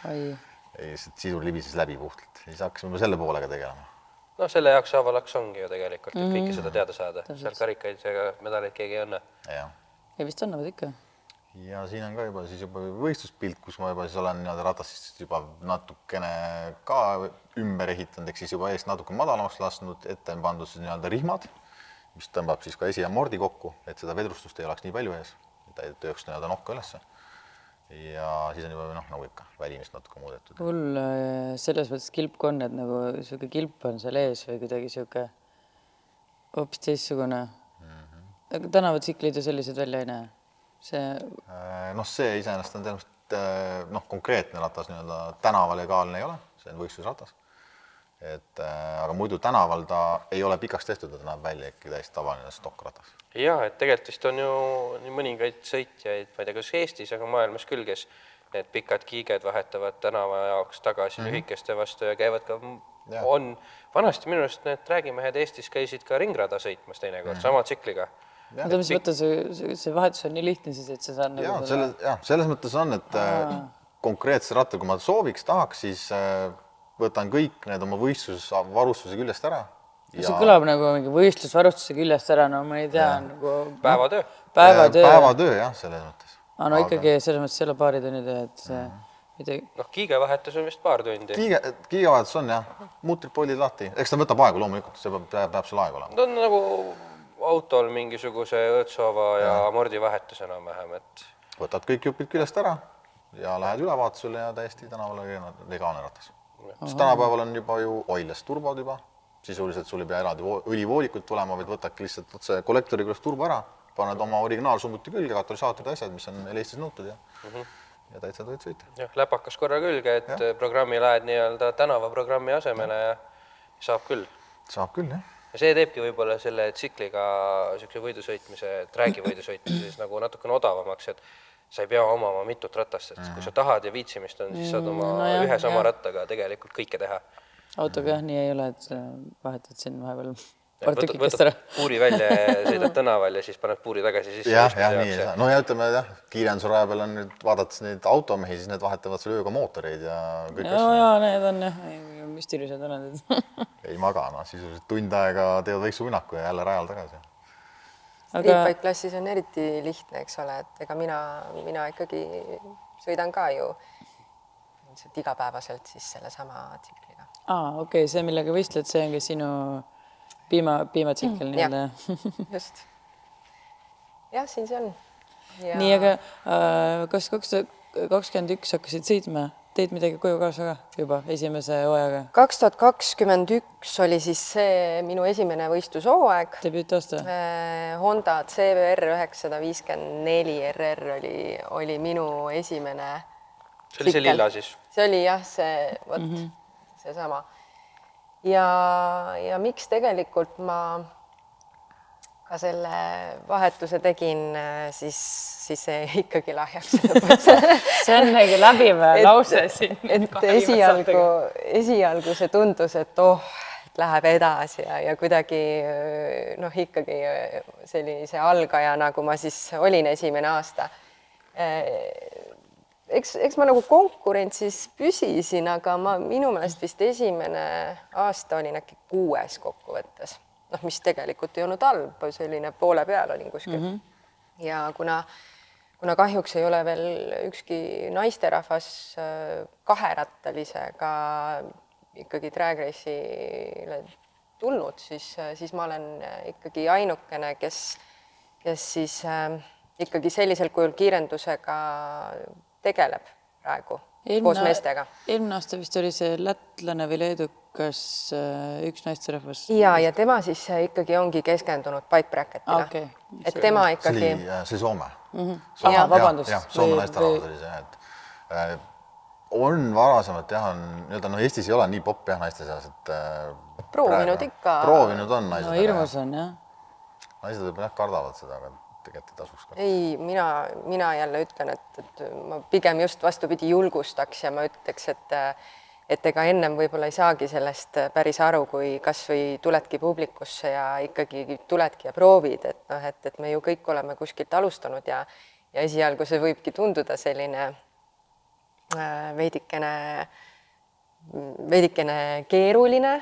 ei, lihtsalt sidur libises läbi puhtalt, siis hakkasime juba selle poolega tegelema. noh, selle jaoks avalaks ongi ju tegelikult, et kõike seda teada saada, seal karikaid ega medaleid keegi ei anna. ei vist annavad ikka. ja siin on ka juba siis juba võistluspilt, kus ma juba siis olen nii-öelda ratast juba natukene ka ümber ehitanud, ehk siis juba eest natuke madalamaks lasknud, ette on pandud siis nii-öelda rihmad, mis tõmbab siis ka esi ja mordi kokku, et seda vedrustust ei oleks nii palju ees, et ta ei tööks nii-öelda nokka ülesse. ja siis on juba noh, nagu ikka välimist natuke muudetud. mul äh, selles mõttes kilp on, et nagu sihuke kilp on seal ees või kuidagi sihuke hoopis teistsugune mm. -hmm. aga tänavatsiklid ju sellised välja ei näe. see, noh, see iseenesest on tõenäoliselt äh, noh, konkreetne ratas nii-öelda tänavalegaalne ei ole, see on võistlusratas. Et äh, aga muidu tänaval ta ei ole pikaks tehtud, ta näeb välja ikkagi täiesti tavaline stokkratas. ja et tegelikult vist on ju nii mõningaid sõitjaid, ma ei tea, kas Eestis, aga maailmas küll, kes need pikad kiiged vahetavad tänava jaoks tagasi mm -hmm. lühikeste vastu ja käivad ka, Jah. on vanasti minu arust need träägimehed Eestis käisid ka ringrada sõitmas teinekord mm -hmm. sama tsikliga. oota, mis mõttes see, see, see vahetus on nii lihtne siis, et sa saad nagu ja selles jah, selles mõttes on, et äh, konkreetse ratta, kui ma sooviks, tahaks, siis äh, võtan kõik need oma võistlusvarustuse küljest ära. see kõlab nagu mingi võistlusvarustuse küljest ära, no ma ei tea nagu päevatöö. päevatöö. päevatöö jah, selles mõttes. aga no ikkagi selles mõttes ei ole baaritunnitöö, et see midagi, noh, kiigevahetus on vist paar tundi. kiige, kiigevahetus on jah, mutrid, poolid lahti, eks ta võtab aega loomulikult, see peab, peab, peab seal aeg olema. on nagu autol mingisuguse õõtsoova ja amordivahetus enam-vähem, et võtad kõik jupid küljest ära ja lähed ülevaatusele ja täiesti tänavale legaalne ratas. Sest tänapäeval on juba ju oiljas turbod juba, sisuliselt sul ei pea eraldi vo- õlivoolikut tulema, vaid võtadki lihtsalt otse kollektori juurest turba ära, paned oma originaalsummuti külge, katalüsaatorid, asjad, mis on Eestis nõutud ja mm -hmm. ja täitsa tohid sõita. jah, läpakas korra külge, et ja. programmi laed nii-öelda tänavaprogrammi asemele ja saab küll. saab küll jah. ja see teebki võib-olla selle tsikliga niisuguse võidusõitmise, träägivõidu sõitmise siis nagu natukene odavamaks, et sa ei pea omama mitut ratast, et kui sa tahad ja viitsimist on, siis saad oma no no jah, ühe sama jah. rattaga tegelikult kõike teha. autoga jah nii ei ole, et vahetad siin vahepeal paar tükikest ära. puuri välja ja sõidad tänaval ja siis paned puuri tagasi sisse. jah, jah, nii ei saa, no ja ütleme jah, kiirendusraja peal on nüüd vaadates neid automehi, siis need vahetavad seal ööga mootoreid ja kõik ja, asjad. ja need on jah, müstilised olendid. ei maga, noh sisuliselt tund aega teevad väikse uinaku ja jälle rajal tagasi. Aga Streetbike klassis on eriti lihtne, eks ole, et ega mina, mina ikkagi sõidan ka ju ilmselt igapäevaselt siis sellesama tsikliga. aa, okei okay,, see, millega võistled, see ongi sinu piima, piimatsikkel mm, nii-öelda. just. jah, siin see on. nii, aga äh, kas kaks tuhat kakskümmend üks hakkasid sõitma, teed midagi koju kaasa ka juba esimese hooajaga? kaks tuhat kakskümmend üks oli siis see minu esimene võistlushooaeg. debüütaasta? Honda CBR üheksasada viiskümmend neli RR oli, oli minu esimene. see oli see lilla siis. see oli jah, see vot mm -hmm. seesama. ja, ja miks tegelikult ma ka selle vahetuse tegin, siis, siis see ikkagi lõpuks. see on nagu läbiv lause siin. et esialgu, esialgu see tundus, et oh, läheb edasi ja, ja kuidagi noh, ikkagi sellise algajana, kui ma siis olin esimene aasta eks, eks ma nagu konkurentsis püsisin, aga ma minu meelest vist esimene aasta olin äkki kuues kokkuvõttes, noh, mis tegelikult ei olnud halb, selline poole peal olin kuskil mm. -hmm. ja kuna, kuna kahjuks ei ole veel ükski naisterahvas äh, kaherattalisega ikkagi drag race'ile tulnud, siis, siis ma olen ikkagi ainukene, kes, kes siis äh, ikkagi sellisel kujul kiirendusega tegeleb praegu koos meestega. eelmine aasta vist oli see lätlane või leedukas äh, üks naisterahvas. ja, ja tema siis äh, ikkagi ongi keskendunud bike bracket'ile Ah, okei. et tema see ikkagi oli, see oli Soome mm. -hmm. Ahah, vabandust. jah, Soome naisterahvas oli see, et äh, on varasemalt jah, on nii-öelda noh, Eestis ei ole nii popp jah naiste seas, et äh, Proovinud praegu- ikka. proovinud on naised no, hirmus on jah. naised võib-olla jah kardavad seda, aga tegelikult ei tasuks ka. ei, mina, mina jälle ütlen, et, et ma pigem just vastupidi julgustaks ja ma ütleks, et et ega ennem võib-olla ei saagi sellest päris aru, kui kasvõi tuledki publikusse ja ikkagi tuledki ja proovid, et noh, et, et me ju kõik oleme kuskilt alustanud ja ja esialgu see võibki tunduda selline äh, veidikene, veidikene keeruline,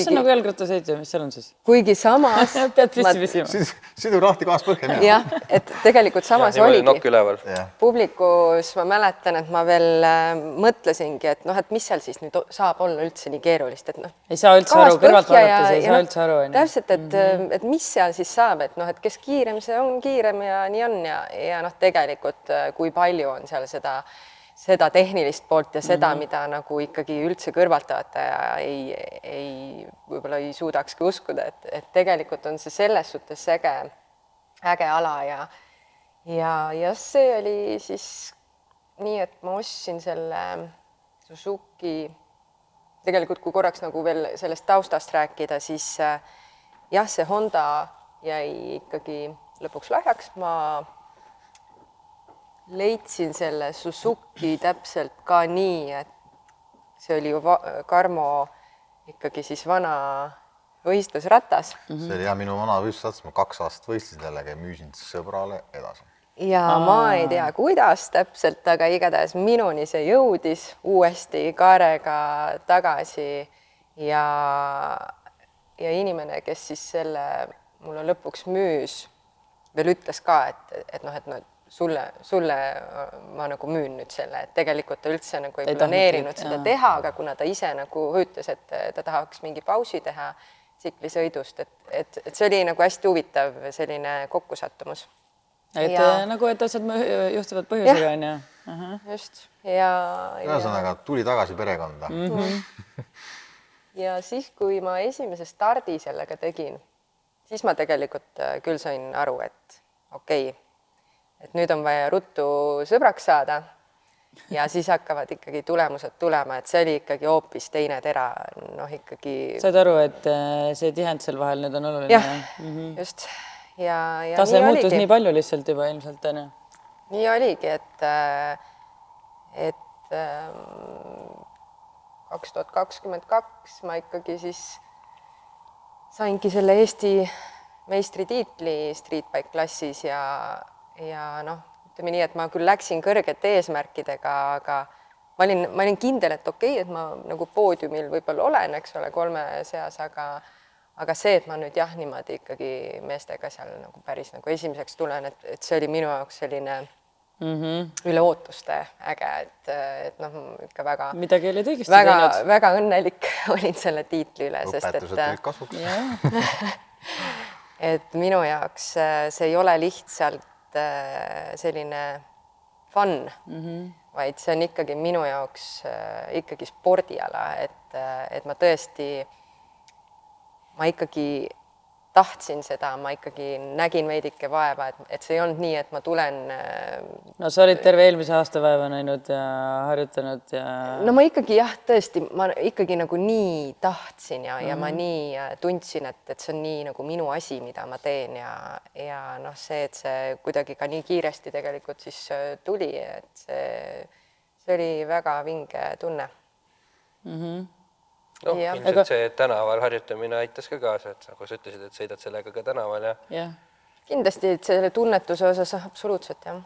see on nagu, jalgrattasõit või mis seal on siis? kuigi samas pead püsti püsima. sidu lahti kaas põhja mina. jah, et tegelikult samas niimoodi oligi nokk üleval. publikus ma mäletan, et ma veel äh, mõtlesingi, et noh, et mis seal siis nüüd saab olla üldse nii keerulist, et noh. ei saa üldse aru, kõrvalt vaadates ei saa üldse aru, täpselt, et mm, -hmm. et mis seal siis saab, et noh, et kes kiirem, see on kiirem ja nii on ja, ja noh, tegelikult äh, kui palju on seal seda, seda tehnilist poolt ja seda mm, -hmm. mida nagu ikkagi üldse kõrvaltvaataja ei, ei, võib-olla ei suudakski uskuda, et, et tegelikult on see selles suhtes äge, äge ala ja ja, ja see oli siis nii, et ma ostsin selle Suzuki, tegelikult kui korraks nagu veel sellest taustast rääkida, siis äh, jah, see Honda jäi ikkagi lõpuks lahjaks, ma leidsin selle Suzuki täpselt ka nii, et see oli ju Karmo ikkagi siis vana võistlusratas see oli jah minu vana võistlussats, ma kaks aastat võistlesin sellega ja müüsin sõbrale edasi. ja Aa. ma ei tea, kuidas täpselt, aga igatahes minuni see jõudis uuesti kaarega tagasi ja, ja inimene, kes siis selle mulle lõpuks müüs, veel ütles ka, et, et noh, et noh, et sulle, sulle ma nagu müün nüüd selle, et tegelikult ta üldse nagu ei, Ei planeerinud seda jaa. teha, aga kuna ta ise nagu ütles, et ta tahaks mingi pausi teha tsiklisõidust, et, et, et see oli nagu hästi huvitav selline kokkusattumus et Ja- ja. nagu, et asjad juhtuvad põhjusega onju. just ja, ja, ühesõnaga tuli tagasi perekonda mm. ja siis, kui ma esimese stardi sellega tegin, siis ma tegelikult äh, küll sain aru, et okei okay,, et nüüd on vaja ruttu sõbraks saada. Ja siis hakkavad ikkagi tulemused tulema, et see oli ikkagi hoopis teine tera, noh ikkagi said aru, et äh, see tihend seal vahel nüüd on oluline jah, just. Ja, ja tase muutus oligi. nii palju lihtsalt juba ilmselt onju. nii oligi, et, et ähm, kaks tuhat kakskümmend kaks ma ikkagi siis saingi selle Eesti meistritiitli streetbike klassis ja, ja noh, ütleme nii, et ma küll läksin kõrgete eesmärkidega, aga ma olin, ma olin kindel, et okei okay,, et ma nagu poodiumil võib-olla olen, eks ole, kolme seas, aga aga see, et ma nüüd jah, niimoodi ikkagi meestega seal nagu päris nagu esimeseks tulen, et, et see oli minu jaoks selline mm -hmm. üle ootuste äge, et, et noh, ikka väga midagi olid õigesti väga, teinud. väga õnnelik olin selle tiitli üle, sest et õpetused tulid kasuks. et minu jaoks äh, see ei ole lihtsalt äh, selline fun mm, -hmm. vaid see on ikkagi minu jaoks äh, ikkagi spordiala, et, et ma tõesti, ma ikkagi tahtsin seda, ma ikkagi nägin veidike vaeva, et, et see ei olnud nii, et ma tulen no sa olid terve eelmise aasta vaeva näinud ja harjutanud ja no ma ikkagi jah, tõesti, ma ikkagi nagu nii tahtsin ja mm, -hmm. ja ma nii äh, tundsin, et, et see on nii nagu minu asi, mida ma teen ja, ja noh, see, et see kuidagi ka nii kiiresti tegelikult siis äh, tuli, et see, see oli väga vinge tunne. noh, ilmselt Aga- see tänaval harjutamine aitas ka kaasa, et nagu sa ütlesid, et sõidad sellega ka tänaval ja jah. Kindlasti et selle tunnetuse osas absoluutselt jah.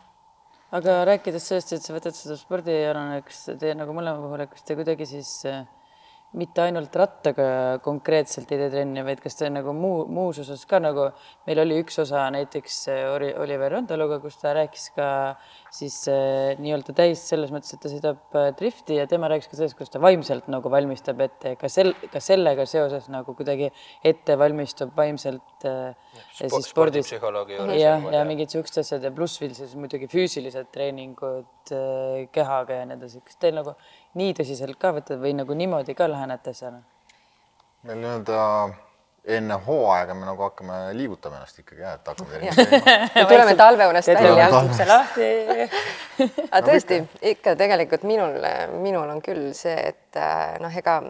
aga rääkides sellest, et sa võtad seda spordialana, kas te nagu mõlema puhul, kas te kuidagi siis äh, mitte ainult rattaga konkreetselt ei tee trenni, vaid kas te nagu muu, muus osas ka nagu, meil oli üks osa näiteks Ori- Oliver Randaluga, kus ta rääkis ka siis äh, nii-öelda täis selles mõttes, et ta sõidab äh, drifti ja tema rääkis ka sellest, kuidas ta vaimselt nagu valmistab ette, ka sel, ka sellega seoses nagu kuidagi ette valmistub vaimselt äh, ja spo- siis spordis spordipsühholoogi juures jah, niimoodi, ja jah. mingid siuksed asjad ja pluss veel siis muidugi füüsilised treeningud äh, kehaga ja nii edasi, kas teil nagu nii tõsiselt ka võtate või nagu niimoodi ka lähenete asjale? meil nii-öelda enne hooaega me nagu hakkame, liigutame ennast ikkagi jah, et hakkame me tuleme talveunest välja ukse lahti. aga tõesti ikka tegelikult minul, minul on küll see, et äh, noh, ega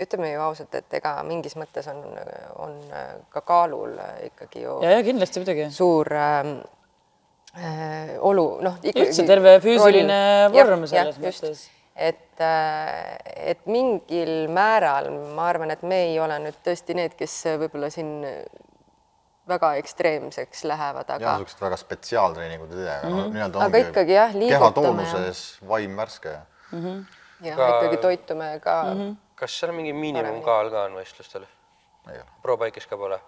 ütleme ju ausalt, et ega mingis mõttes on, on äh, ka kaalul äh, ikkagi ju ja, ja kindlasti muidugi. suur ähm, äh, olu, noh. Üldse terve füüsiline vorm selles mõttes. et, et mingil määral ma arvan, et me ei ole nüüd tõesti need, kes võib-olla siin väga ekstreemseks lähevad, aga niisugused väga spetsiaaltreeningud ei tee, aga no nii-öelda Aga ongi ikkagi jah, keha liigutame ja- toonuses, vaim värske ja ja Ka- ikkagi toitume ka mm. -hmm. kas seal mingi miinimumkaal ka on võistlustel? Pro-bike'is ka pole?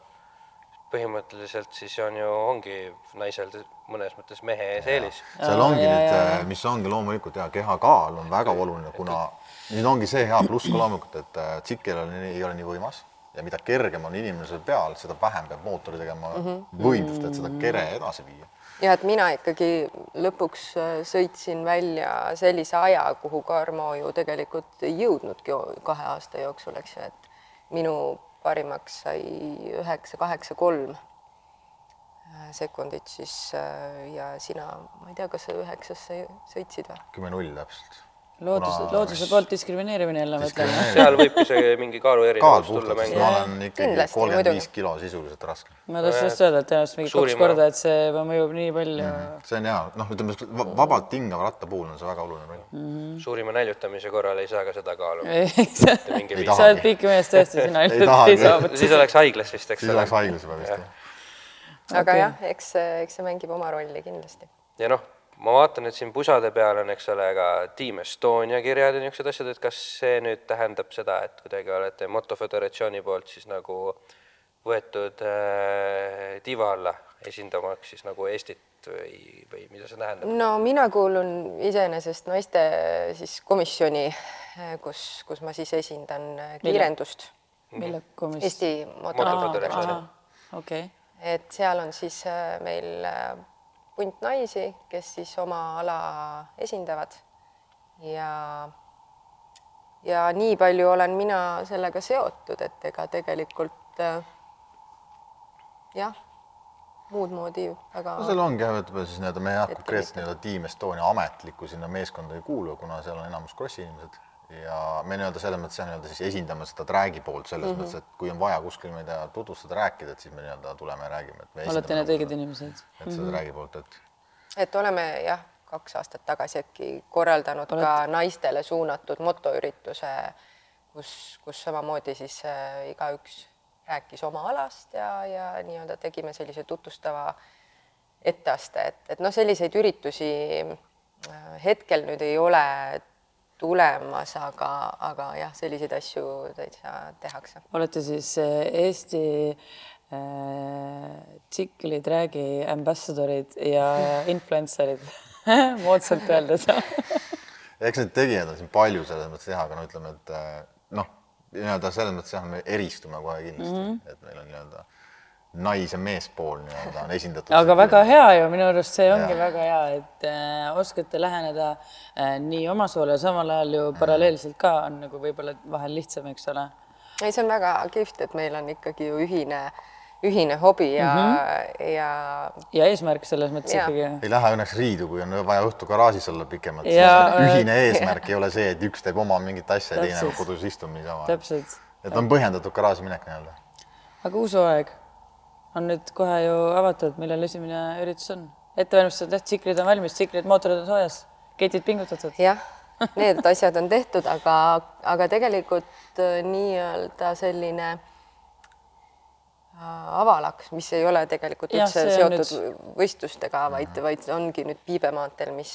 Põhimõtteliselt siis on ju, ongi naisel mõnes mõttes mehe ees eelis. seal ongi nüüd, mis ongi loomulikult ja kehakaal on väga oluline, kuna nüüd ongi see hea pluss ka loomulikult, et äh, tsikkel on, ei ole nii võimas ja mida kergem on inimesel peal, seda vähem peab mootori tegema mm -hmm. võimsust, et seda kere edasi viia. ja et mina ikkagi lõpuks äh, sõitsin välja sellise aja, kuhu Karmo ju tegelikult ei jõudnudki kahe aasta jooksul, eks ju, et minu parimaks sai üheksa, kaheksa, kolm äh, sekundit siis äh, ja sina, ma ei tea, kas sa üheksasse sõitsid või? kümme null täpselt. loodus, looduse poolt diskrimineerimine jälle mõtlen. seal võibki see mingi kaal kaaluerinevus tulla mängu ma. olen ikkagi kolmkümmend viis kilo sisuliselt raske. ma tahtsin just öelda, et tõenäoliselt mingi kaks korda, et see juba mõjub nii palju. see on hea, noh, ütleme va- vabalt hingava ratta puhul on see väga oluline roll. suurima näljutamise korral ei saa ka seda kaalu. sa oled piikimees tõesti, sina Ei saavuta. siis oleks haiglas vist, eks siis ole oleks. haiglas juba vist jah. aga jah, eks, eks see mängib oma rolli kindlasti. ja noh, ma vaatan, et siin pusade peal on, eks ole, ka Team Estonia kirjad ja niisugused asjad, et kas see nüüd tähendab seda, et kuidagi olete Motoföderatsiooni poolt siis nagu võetud äh, tiiva alla esindamaks siis nagu Eestit või, või mida see tähendab? no mina kuulun iseenesest naiste siis komisjoni, kus, kus ma siis esindan äh, kiirendust mille komisjon? Eesti Motoföderatsioon. Okei, et seal on siis äh, meil äh, punt naisi, kes siis oma ala esindavad. Ja ja nii palju olen mina sellega seotud, et ega tegelikult äh, jah, muud moodi väga no seal ongi jah, ütleme siis nii-öelda me jah, konkreetselt nii-öelda Team Estonia ametlikku sinna meeskonda ei kuulu, kuna seal on enamus krossi inimesed ja me nii-öelda selles mõttes nii-öelda siis esindame seda track'i poolt selles mm -hmm. mõttes, et kui on vaja kuskil, ma ei tea, tutvustada, rääkida, et siis me nii-öelda tuleme ja räägime, et me olete need õiged inimesed. et seda track'i poolt, et et oleme jah, kaks aastat tagasi äkki korraldanud Oled... ka naistele suunatud motoürituse, kus, kus samamoodi siis äh, igaüks rääkis oma alast ja, ja nii-öelda tegime sellise tutvustava etteaste, et, et noh, selliseid üritusi äh, hetkel nüüd ei ole tulemas, aga, aga jah, selliseid asju täitsa tehakse. olete siis äh, Eesti äh, tsikli träägi ambassadorid ja influencer'id moodsalt öeldes eks neid tegijaid on siin palju selles mõttes jah, aga no ütleme, et äh, noh, nii-öelda selles mõttes jah, me eristume kohe kindlasti mm, -hmm. et meil on nii-öelda nais- ja meespool nii-öelda on esindatud. aga väga hea ju, minu arust see ongi Jaa. väga hea, et äh, oskate läheneda äh, nii oma soole ja samal ajal ju paralleelselt ka on nagu võib-olla vahel lihtsam, eks ole. ei, see on väga kihvt, et meil on ikkagi ju ühine, ühine hobi ja mm, -hmm. ja ja eesmärk selles mõttes Jaa. ikkagi. ei lähe õnneks riidu, kui on vaja õhtu garaažis olla pikemalt, ühine eesmärk ei ole see, et üks teeb oma mingit asja ja teine Täpselt. kodus istub niisama. et on põhjendatud garaaži minek nii-öelda. aga uus hooaeg on nüüd kohe ju avatud, millal esimene üritus on? ettevalmistused, jah, tsiklid on valmis, tsiklid, mootorid on soojas, ketid pingutatud. jah, need asjad on tehtud, aga, aga tegelikult äh, nii-öelda selline äh, avalaks, mis ei ole tegelikult Jah, üldse seotud nüüd- võistlustega, vaid, vaid ongi nüüd Piibemaanteel, mis,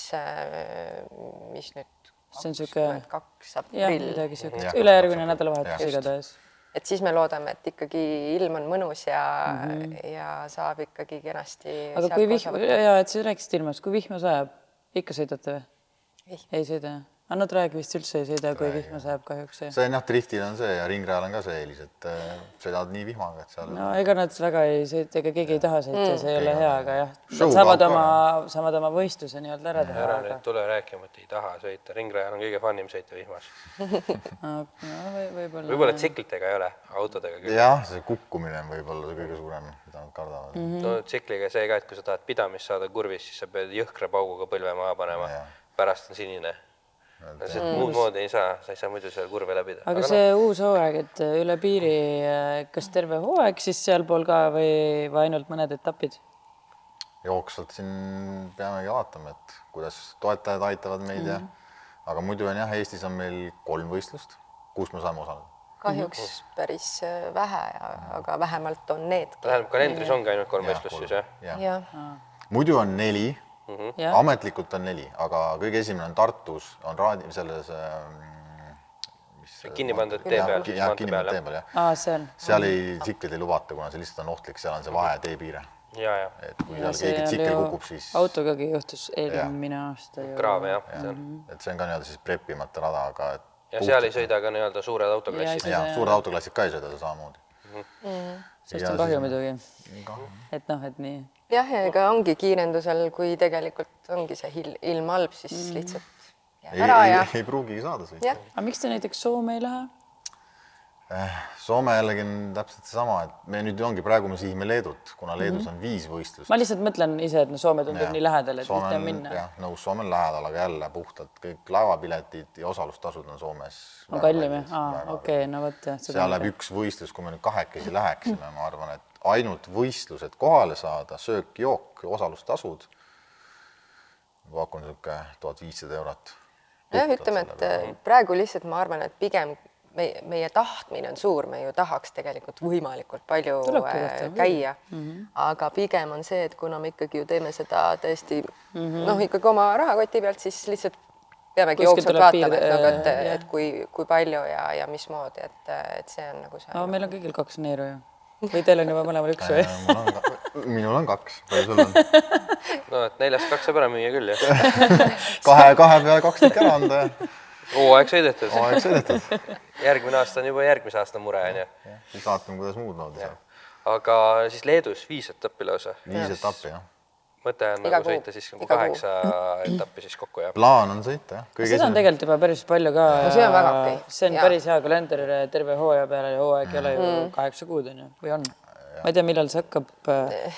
mis nüüd See on sihuke- kaks aprill midagi Jah. ülejärgmine nädalavahetus igatahes. Et siis me loodame, et ikkagi ilm on mõnus ja mm. -hmm. ja saab ikkagi kenasti. aga kui vihm, ja et sa rääkisid ilmast, kui vihma sajab, ikka sõidate või? Ei. sõida? Aga no traag vist üldse ei sõida, kui vihma sajab kahjuks. see on jah, driftil on see ja ringrajal on ka see eelis, et äh, sõidad nii vihmaga, et seal no ega nad väga ei sõita, ega keegi ei taha sõita mm., see ei ole hea, aga jah, nad saavad oma saavad oma võistluse nii-öelda ära teha, ära aga nüüd tule rääkima, et ei taha sõita, ringrajal on kõige funnim sõita vihmas. no, või, võib-olla võib-olla tsiklitega ei ole, autodega küll. jah, see kukkumine on võib-olla kõige suurem, mida nad kardavad mm. -hmm. no tsikliga see ka, et kui sa tahad pidamist saada kurvis, siis sa pead jõhkra pauguga põlve maha panema pärast on sinine. Sest muud moodi ei saa, sa ei saa muidu seal kurve läbida. aga see uus hooaeg, et üle piiri, kas terve hooaeg siis sealpool ka või, või ainult mõned etapid? jooksvalt siin peamegi vaatama, et kuidas toetajad aitavad meid ja aga muidu on jah, Eestis on meil kolm võistlust, kus me saame osaleda. kahjuks päris äh, vähe, aga vähemalt on needki. tähendab, kalendris ongi ainult kolm võistlust kolm. siis jah? jah, jah, muidu on neli jah, ametlikult on neli, aga kõige esimene on Tartus, on raadi-, selles ähm, mis Kinni pandud tee peal, jah, kinni pandud tee peal, jah. aa, seal. seal ei, tsikleid ei lubata, kuna see lihtsalt on ohtlik, seal on see vaheteepiire. ja, ja et kui seal keegi tsikkel kukub, siis autogagi juhtus eelmine aasta ju. kraave jah, seal. et see on ka nii-öelda siis prepimata rada, aga et ja seal ei sõida ka nii-öelda suured autoklassid. Ja jah, suured autoklassid ka ei sõida seal samamoodi. sellest Ja on kahju muidugi. et noh, et nii. jah, ja ega ongi kiirendusel, kui tegelikult ongi see il, ilm halb, siis mm. lihtsalt jääb ei, ära ei, ja ei, pruugigi saada sõita aga miks te näiteks Soome ei lähe? Soome jällegi on täpselt seesama, et me nüüd ongi, praegu me sihime Leedut, kuna Leedus on viis võistlust. ma lihtsalt mõtlen ise, et no Soome tundub Jah. nii lähedal, et on- minna. jah, nõus, Soome on lähedal, aga jälle puhtalt kõik laevapiletid ja osalustasud on Soomes. on kallim jah? aa, okei, no vot jah. seal läheb üks võistlus, kui me nüüd kahekesi läheksime, ma arvan, et ainult võistlused kohale saada, söök, jook, osalustasud. pakun niisugune tuhat viissada eurot. jah, ütleme, et äh, praegu lihtsalt ma arvan, et pigem meie, meie tahtmine on suur, me ju tahaks tegelikult võimalikult palju Tulebki äh, käia mm, -hmm. aga pigem on see, et kuna me ikkagi ju teeme seda tõesti mm -hmm. noh, ikkagi oma rahakoti pealt, siis lihtsalt peamegi jooksvalt vaatama, et nagu, et äh,, jah. et kui, kui palju ja, ja mismoodi, et, et see on nagu see no meil on kõigil kaks neeru ju. või teil on juba mõlemal üks või? ka, minul on kaks, palju sul on? no et neljast kaks saab ära müüa küll jah. kahe, kahe peale kaks tükki ära anda ja hooaeg sõidetud. hooaeg sõidetud. järgmine aasta on juba järgmise aasta mure onju. siis vaatame, kuidas muud moodi saab. aga siis Leedus viis etappi lausa. viis etappi jah. mõte on Iga nagu kuu. sõita siis nagu kaheksa etappi siis kokku jah. plaan on sõita jah. seda on esimene, tegelikult juba päris palju ka. No see on väga okei. see on Jaa. päris hea kalender terve hooaja peale ja hooaeg ei ole ju kaheksa kuud onju, või on? ma ei tea, millal see hakkab.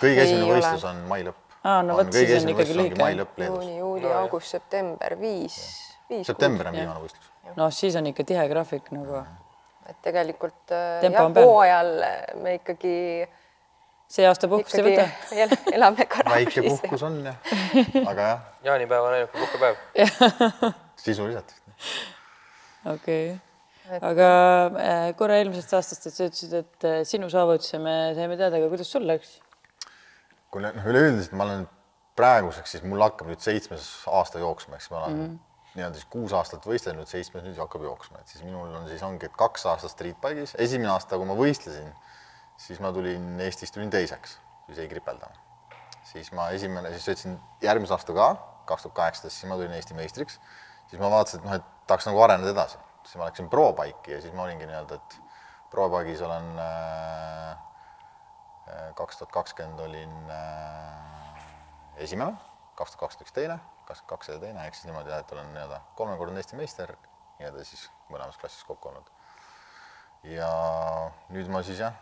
kõige Ei esimene võistlus on mai lõpp. Aa, no vot, siis on ikkagi lühike. juuni, juuli, august, september, viis, viis september on viimane võistlus. noh, siis on ikka tihe graafik nagu. et tegelikult äh, Tempo jah hooajal me ikkagi see aasta puhkust ei võta? el- elame väike garaažis. puhkus on jah, aga jah, jaanipäev on ainuke puhkepäev. sisuliselt. okei okay. aga äh, korra eelmisest aastast, et sa ütlesid, et äh, sinu saavutuse me saime teada, aga kuidas sul läks? kui noh, üleüldiselt ma olen praeguseks, siis mul hakkab nüüd seitsmes aasta jooksma, eks ma olen mm -hmm. Nii-öelda siis kuus aastat võistelnud, seitsmes nüüd hakkab jooksma, et siis minul on siis ongi, et kaks aastat streetbike'is, esimene aasta, kui ma võistlesin, siis ma tulin Eestis tulin teiseks, siis jäi kripeldama. siis ma esimene, siis sõitsin järgmise aasta ka, kaks tuhat kaheksateist, siis ma tulin Eesti meistriks, siis ma vaatasin, et noh, et tahaks nagu areneda edasi, siis ma läksin pro-bike'i ja siis ma olingi nii-öelda, et pro-bike'is olen äh, kaks tuhat kakskümmend olin äh, esimene, kaks tuhat kakskümmend üks teine, kakskümmend kaks oli teine, ehk siis niimoodi jah, et olen nii-öelda kolmekordne Eesti meister nii-öelda siis mõlemas klassis kokku olnud. ja nüüd ma siis jah,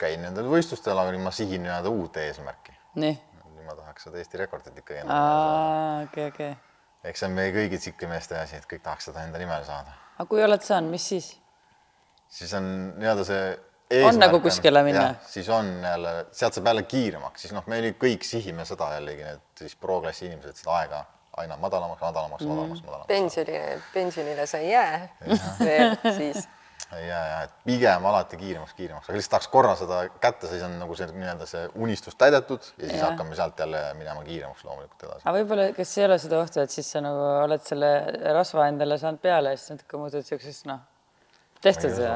käin nendel võistlustel, aga nüüd ma sihin nii-öelda uut eesmärki. nüüd ma tahaks seda Eesti rekordit ikkagi saada. okei, okei. eks see on meie kõigi tsiklimeeste asi, et kõik tahaks seda enda nimele saada. aga kui oled saanud, mis siis? siis on nii-öelda see On nagu kuskile minna? siis on jälle, sealt saab jälle kiiremaks, siis noh, me nüüd kõik sihime seda jällegi, need siis pro-klassi inimesed seda aega aina madalamaks, madalamaks, madalamaks, madalamaks. pensionile, pensionile sa ei jää veel siis. ja, ja et pigem alati kiiremaks, kiiremaks, aga lihtsalt tahaks korra seda kätte, siis on nagu see nii-öelda see unistus täidetud ja siis Jah. hakkame sealt jälle minema kiiremaks loomulikult edasi. aga võib-olla, kas ei ole seda ohtu, et siis sa nagu oled selle rasva endale saanud peale ja siis natuke muutud siukseks noh, tehtud ja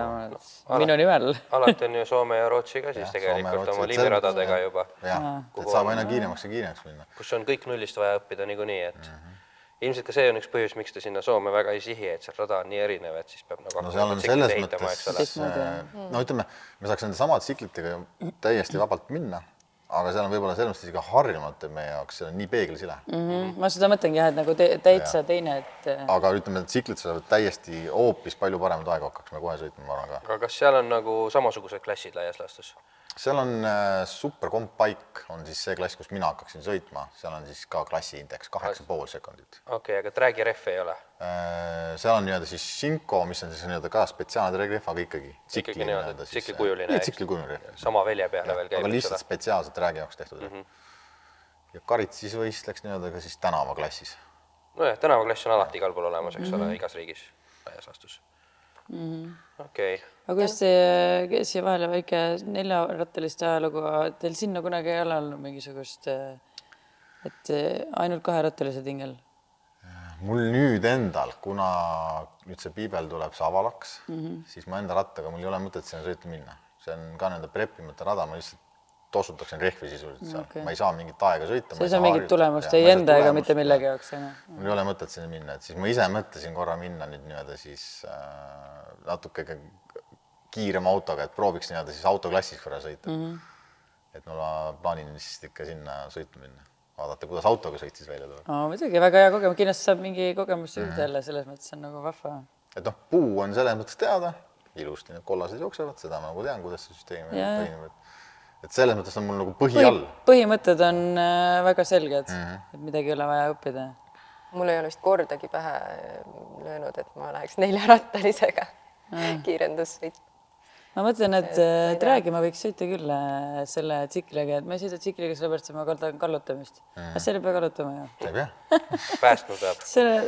minu nimel. alati on ju Soome ja Rootsi ka siis Jah, tegelikult Soome, oma see- juba, jah, et saab aina kiiremaks ja kiiremaks minna. kus on kõik nullist vaja õppida niikuinii, et mm -hmm. ilmselt ka see on üks põhjus, miks ta sinna Soome väga ei sihi, et seal rada on nii erinev, et siis peab nagu no seal on selles mõttes, no ütleme, me saaks nende samade tsiklitega täiesti vabalt minna, aga seal on võib-olla selles mõttes isegi harjumatu meie jaoks, see on nii peeglisile mm. Mm -hmm. ma seda mõtlengi jah, et nagu te, täitsa teine, et äh, aga ütleme, et tsiklit saavad täiesti hoopis palju paremat aega hakkaks me kohe sõitma, ma arvan ka. aga kas seal on nagu samasugused klassid laias laastus? seal on äh, super komp-bike on siis see klass, kus mina hakkaksin sõitma, seal on siis ka klassiindeks kaheksa pool sekundit. okei okay,, aga track'i rehve ei ole? Äh, seal on nii-öelda siis Shinko, mis on siis nii-öelda ka spetsiaalne rehv, aga ikkagi tsikli nii-öelda siis, tsiklikujuline, tsiklikujuline rehv. sama velje peale veel käib, aga lihtsalt ole? spetsiaalselt räägi jaoks tehtud mm. -hmm. ja Karit siis võistleks nii-öelda ka siis tänavaklassis. nojah, tänavaklass on alati igal pool olemas, eks Mhm. ole, igas riigis laias laastus. okei, aga kuidas see, siia vahele väike neljarattaliste ajalugu, teil sinna kunagi ei ole olnud mingisugust, et äh, ainult kaherattalised ingel? Mul nüüd endal, kuna nüüd see piibel tuleb Savalaks mm, Mhm. -hmm. siis ma enda rattaga, mul ei ole mõtet sinna sõita minna. see on ka nende preppimata rada, ma lihtsalt tossutaksin rehvi sisuliselt seal okay., ma ei saa mingit aega sõita. sa ei saa mingit tulemust ei enda ega mitte millegi jaoks, mul ei ole mõtet sinna minna, et siis ma ise mõtlesin korra minna nüüd nii-öelda siis äh, natuke kiirema autoga, et prooviks nii-öelda siis autoklassis korra sõita mm. -hmm. et ma plaanin siis ikka sinna sõitma minna, vaadata, kuidas autoga sõit siis välja tuleb. aa, muidugi, väga hea kogemus, kindlasti saab mingi kogemus juurde jälle, selles mõttes on nagu vahva. et noh, puu on selles mõttes teada, ilusti need kollased jooksevad, seda ma nagu tean, kuidas see süsteem Jaa. toimib, et et selles mõttes on mul nagu põhi põhi all, põhimõtted on äh, väga selged mm, -hmm. et midagi ei ole vaja õppida. mul ei ole vist kordagi pähe löönud, et ma läheks neljarattalisega kiirendussõit. Ma mõtlen, et äh, räägima võiks sõita küll äh, selle tsikliga, et ma ei sõida tsikliga sellepärast, et ma kardan kallutamist mm.. aga seal ei pea kallutama ju. ei pea päästma peab. selle,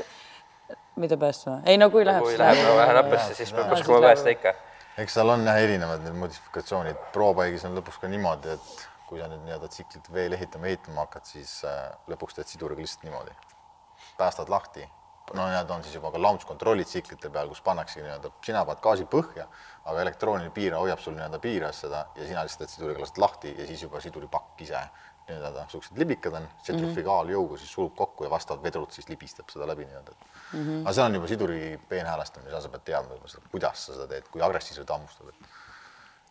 mida päästma? ei no kui läheb. kui läheb vähe näppesse, siis peab oskama päästa ikka. eks seal on jah erinevad need modifikatsioonid, Pro-Bike'is on lõpuks ka niimoodi, et kui sa nüüd nii-öelda tsiklit veel ehitama, ehitama hakkad, siis äh, lõpuks teed siduriga lihtsalt niimoodi. päästad lahti, no need on siis juba ka launch control'id tsiklite peal, kus pannakse nii-öelda, sina paned gaasi põhja, aga elektrooniline piiraja hoiab sul nii-öelda piiras seda ja sina lihtsalt teed siduriga lased lahti ja siis juba siduripakk ise nii-öelda siuksed libikad on, tsentrifugaaljõuga siis sulub kokku ja vastavalt vedrut siis libistab seda läbi nii-öelda mm. -hmm. aga see on juba siduri peenhäälestamine, seal sa pead teadma kuidas sa seda teed, kui agressiivselt hammustad. et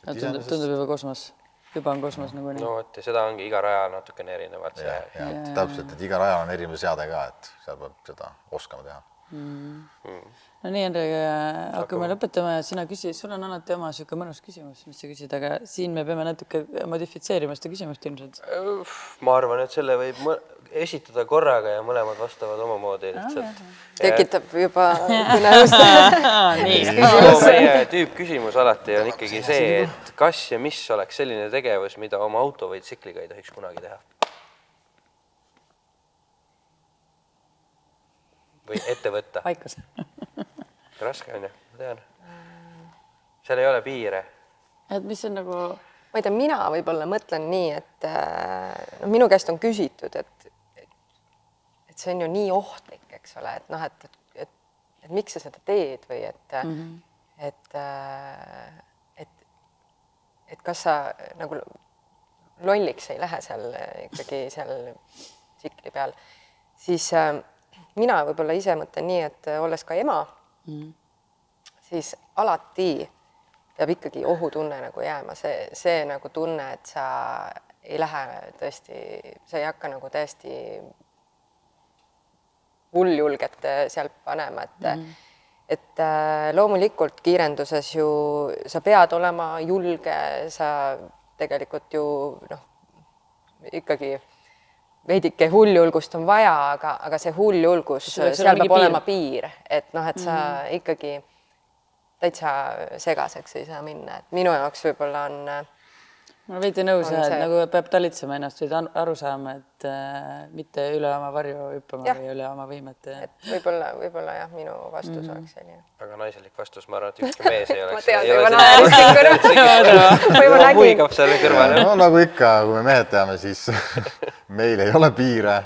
tundub, iseenesest- tundub juba kosmos, juba on kosmos nagunii no vot ja seda ongi iga rajal natukene erinevat ja, see ja et täpselt, et igal rajal on erinev seade ka, et seal peab seda oskama teha. No nii, Hendrik, hakkame lõpetama ja sina küsi, sul on alati oma sihuke mõnus küsimus, mis sa küsid, aga siin me peame natuke modifitseerima seda küsimust ilmselt. ma arvan, et selle võib esitada korraga ja mõlemad vastavad omamoodi lihtsalt. tekitab juba no meie tüüpküsimus alati on ikkagi see, et kas ja mis oleks selline tegevus, mida oma auto või tsikliga ei tohiks kunagi teha. või ette võtta. vaikus. Raske on ju, ma tean. seal ei ole piire. et mis on nagu ma ei tea, mina võib-olla mõtlen nii, et äh, no minu käest on küsitud, et et see on ju nii ohtlik, eks ole, et noh, et, et, et, et miks sa seda teed või et mm, -hmm. et äh, et et kas sa nagu lolliks ei lähe seal ikkagi seal tsikli peal, siis äh, mina võib-olla ise mõtlen nii, et olles ka ema mm, siis alati peab ikkagi ohutunne nagu jääma, see, see nagu tunne, et sa ei lähe tõesti, sa ei hakka nagu täiesti hulljulget sealt panema, et mm. -hmm. et äh, loomulikult kiirenduses ju sa pead olema julge, sa tegelikult ju noh, ikkagi veidike hulljulgust on vaja, aga, aga see hulljulgus, seal peab olema piir, et noh, et sa mm. ikkagi täitsa segaseks ei saa minna, et minu jaoks võib-olla on äh, ma veidi nõus jah, et nagu peab talitsema ennast või aru saama, et äh, mitte üle oma varju hüppama Jah. või üle oma võimete. et võib-olla, võib-olla jah, minu vastus mm. oleks selline. väga naiselik vastus, ma arvan, et ükski mees ei ma oleks. tean, juba naerisin kõrval. või ma nägin, muigab seal kõrval. no nagu ikka, kui me mehed teame, siis meil ei ole piire.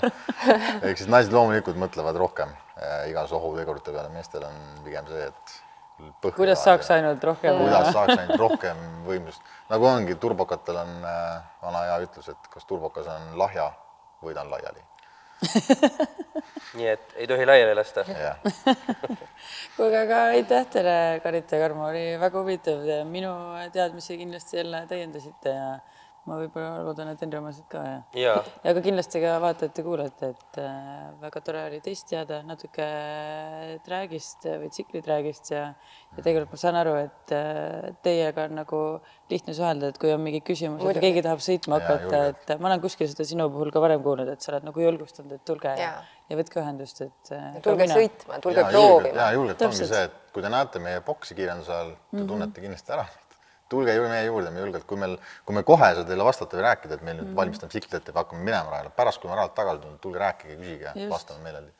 ehk siis naised loomulikult mõtlevad rohkem äh, igas ohutegurite peale, meestel on pigem see, et põhja kuidas saaks ainult rohkem kuidas saaks ainult rohkem võimsust, nagu ongi, turbokatel on äh, vana hea ütlus, et kas turbokas on lahja või ta on laiali. nii et ei tohi laiali lasta. kuulge, aga aitäh teile, Karit ja Karmo, oli väga huvitav. minu teadmisi kindlasti jälle täiendasite ja ma võib-olla loodan, et Henri omasid ka ja ja ka kindlasti ka vaatajate-kuulajate, et äh, väga tore oli teist teada natuke träägist või tsikliträägist ja ja tegelikult ma saan aru, et äh, teiega on nagu lihtne suhelda, et kui on mingi küsimus, et keegi tahab sõitma hakata, et ma olen kuskil seda sinu puhul ka varem kuulnud, et sa oled nagu julgustanud, et tulge ja, ja võtke ühendust, et äh, tulge sõitma, tulge ja proovima. ja. julgelt ongi see, et kui te näete meie boksi kiirenduse ajal, te Mhm. tunnete kindlasti ära. Tulge meie juurde, me julgelt, kui meil, kui me kohe ei saa teile vastata või rääkida, et meil nüüd valmistame tsiklit ette hakkame minema rajale, pärast, kui me rajalt tagasi tuleme, tulge rääkige, küsige, vastame meeleldi.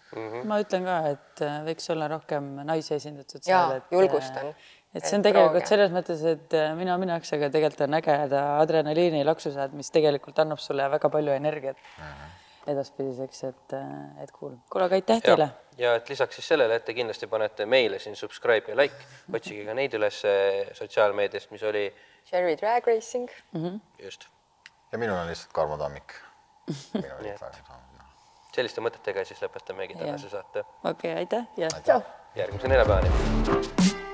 ma ütlen ka, et äh, võiks olla rohkem naisi esindatud seal, et julgustan. et see on tegelikult proovige. selles mõttes, et äh, mina mineks, aga tegelikult on äge seda adrenaliini laksu saad, mis tegelikult annab sulle väga palju energiat edaspidiseks, et, et cool. kuule, aga aitäh ja teile., ja et lisaks siis sellele, et te kindlasti panete meile siin subscribe ja like, otsige ka neid üles eh, sotsiaalmeediast, mis oli Cherry Drag Racing. just ja minul on lihtsalt Karmo Tammik. selliste mõtetega siis lõpetamegi tänase saate okei okay,, aitäh ja aitäh. järgmise neljapäevani.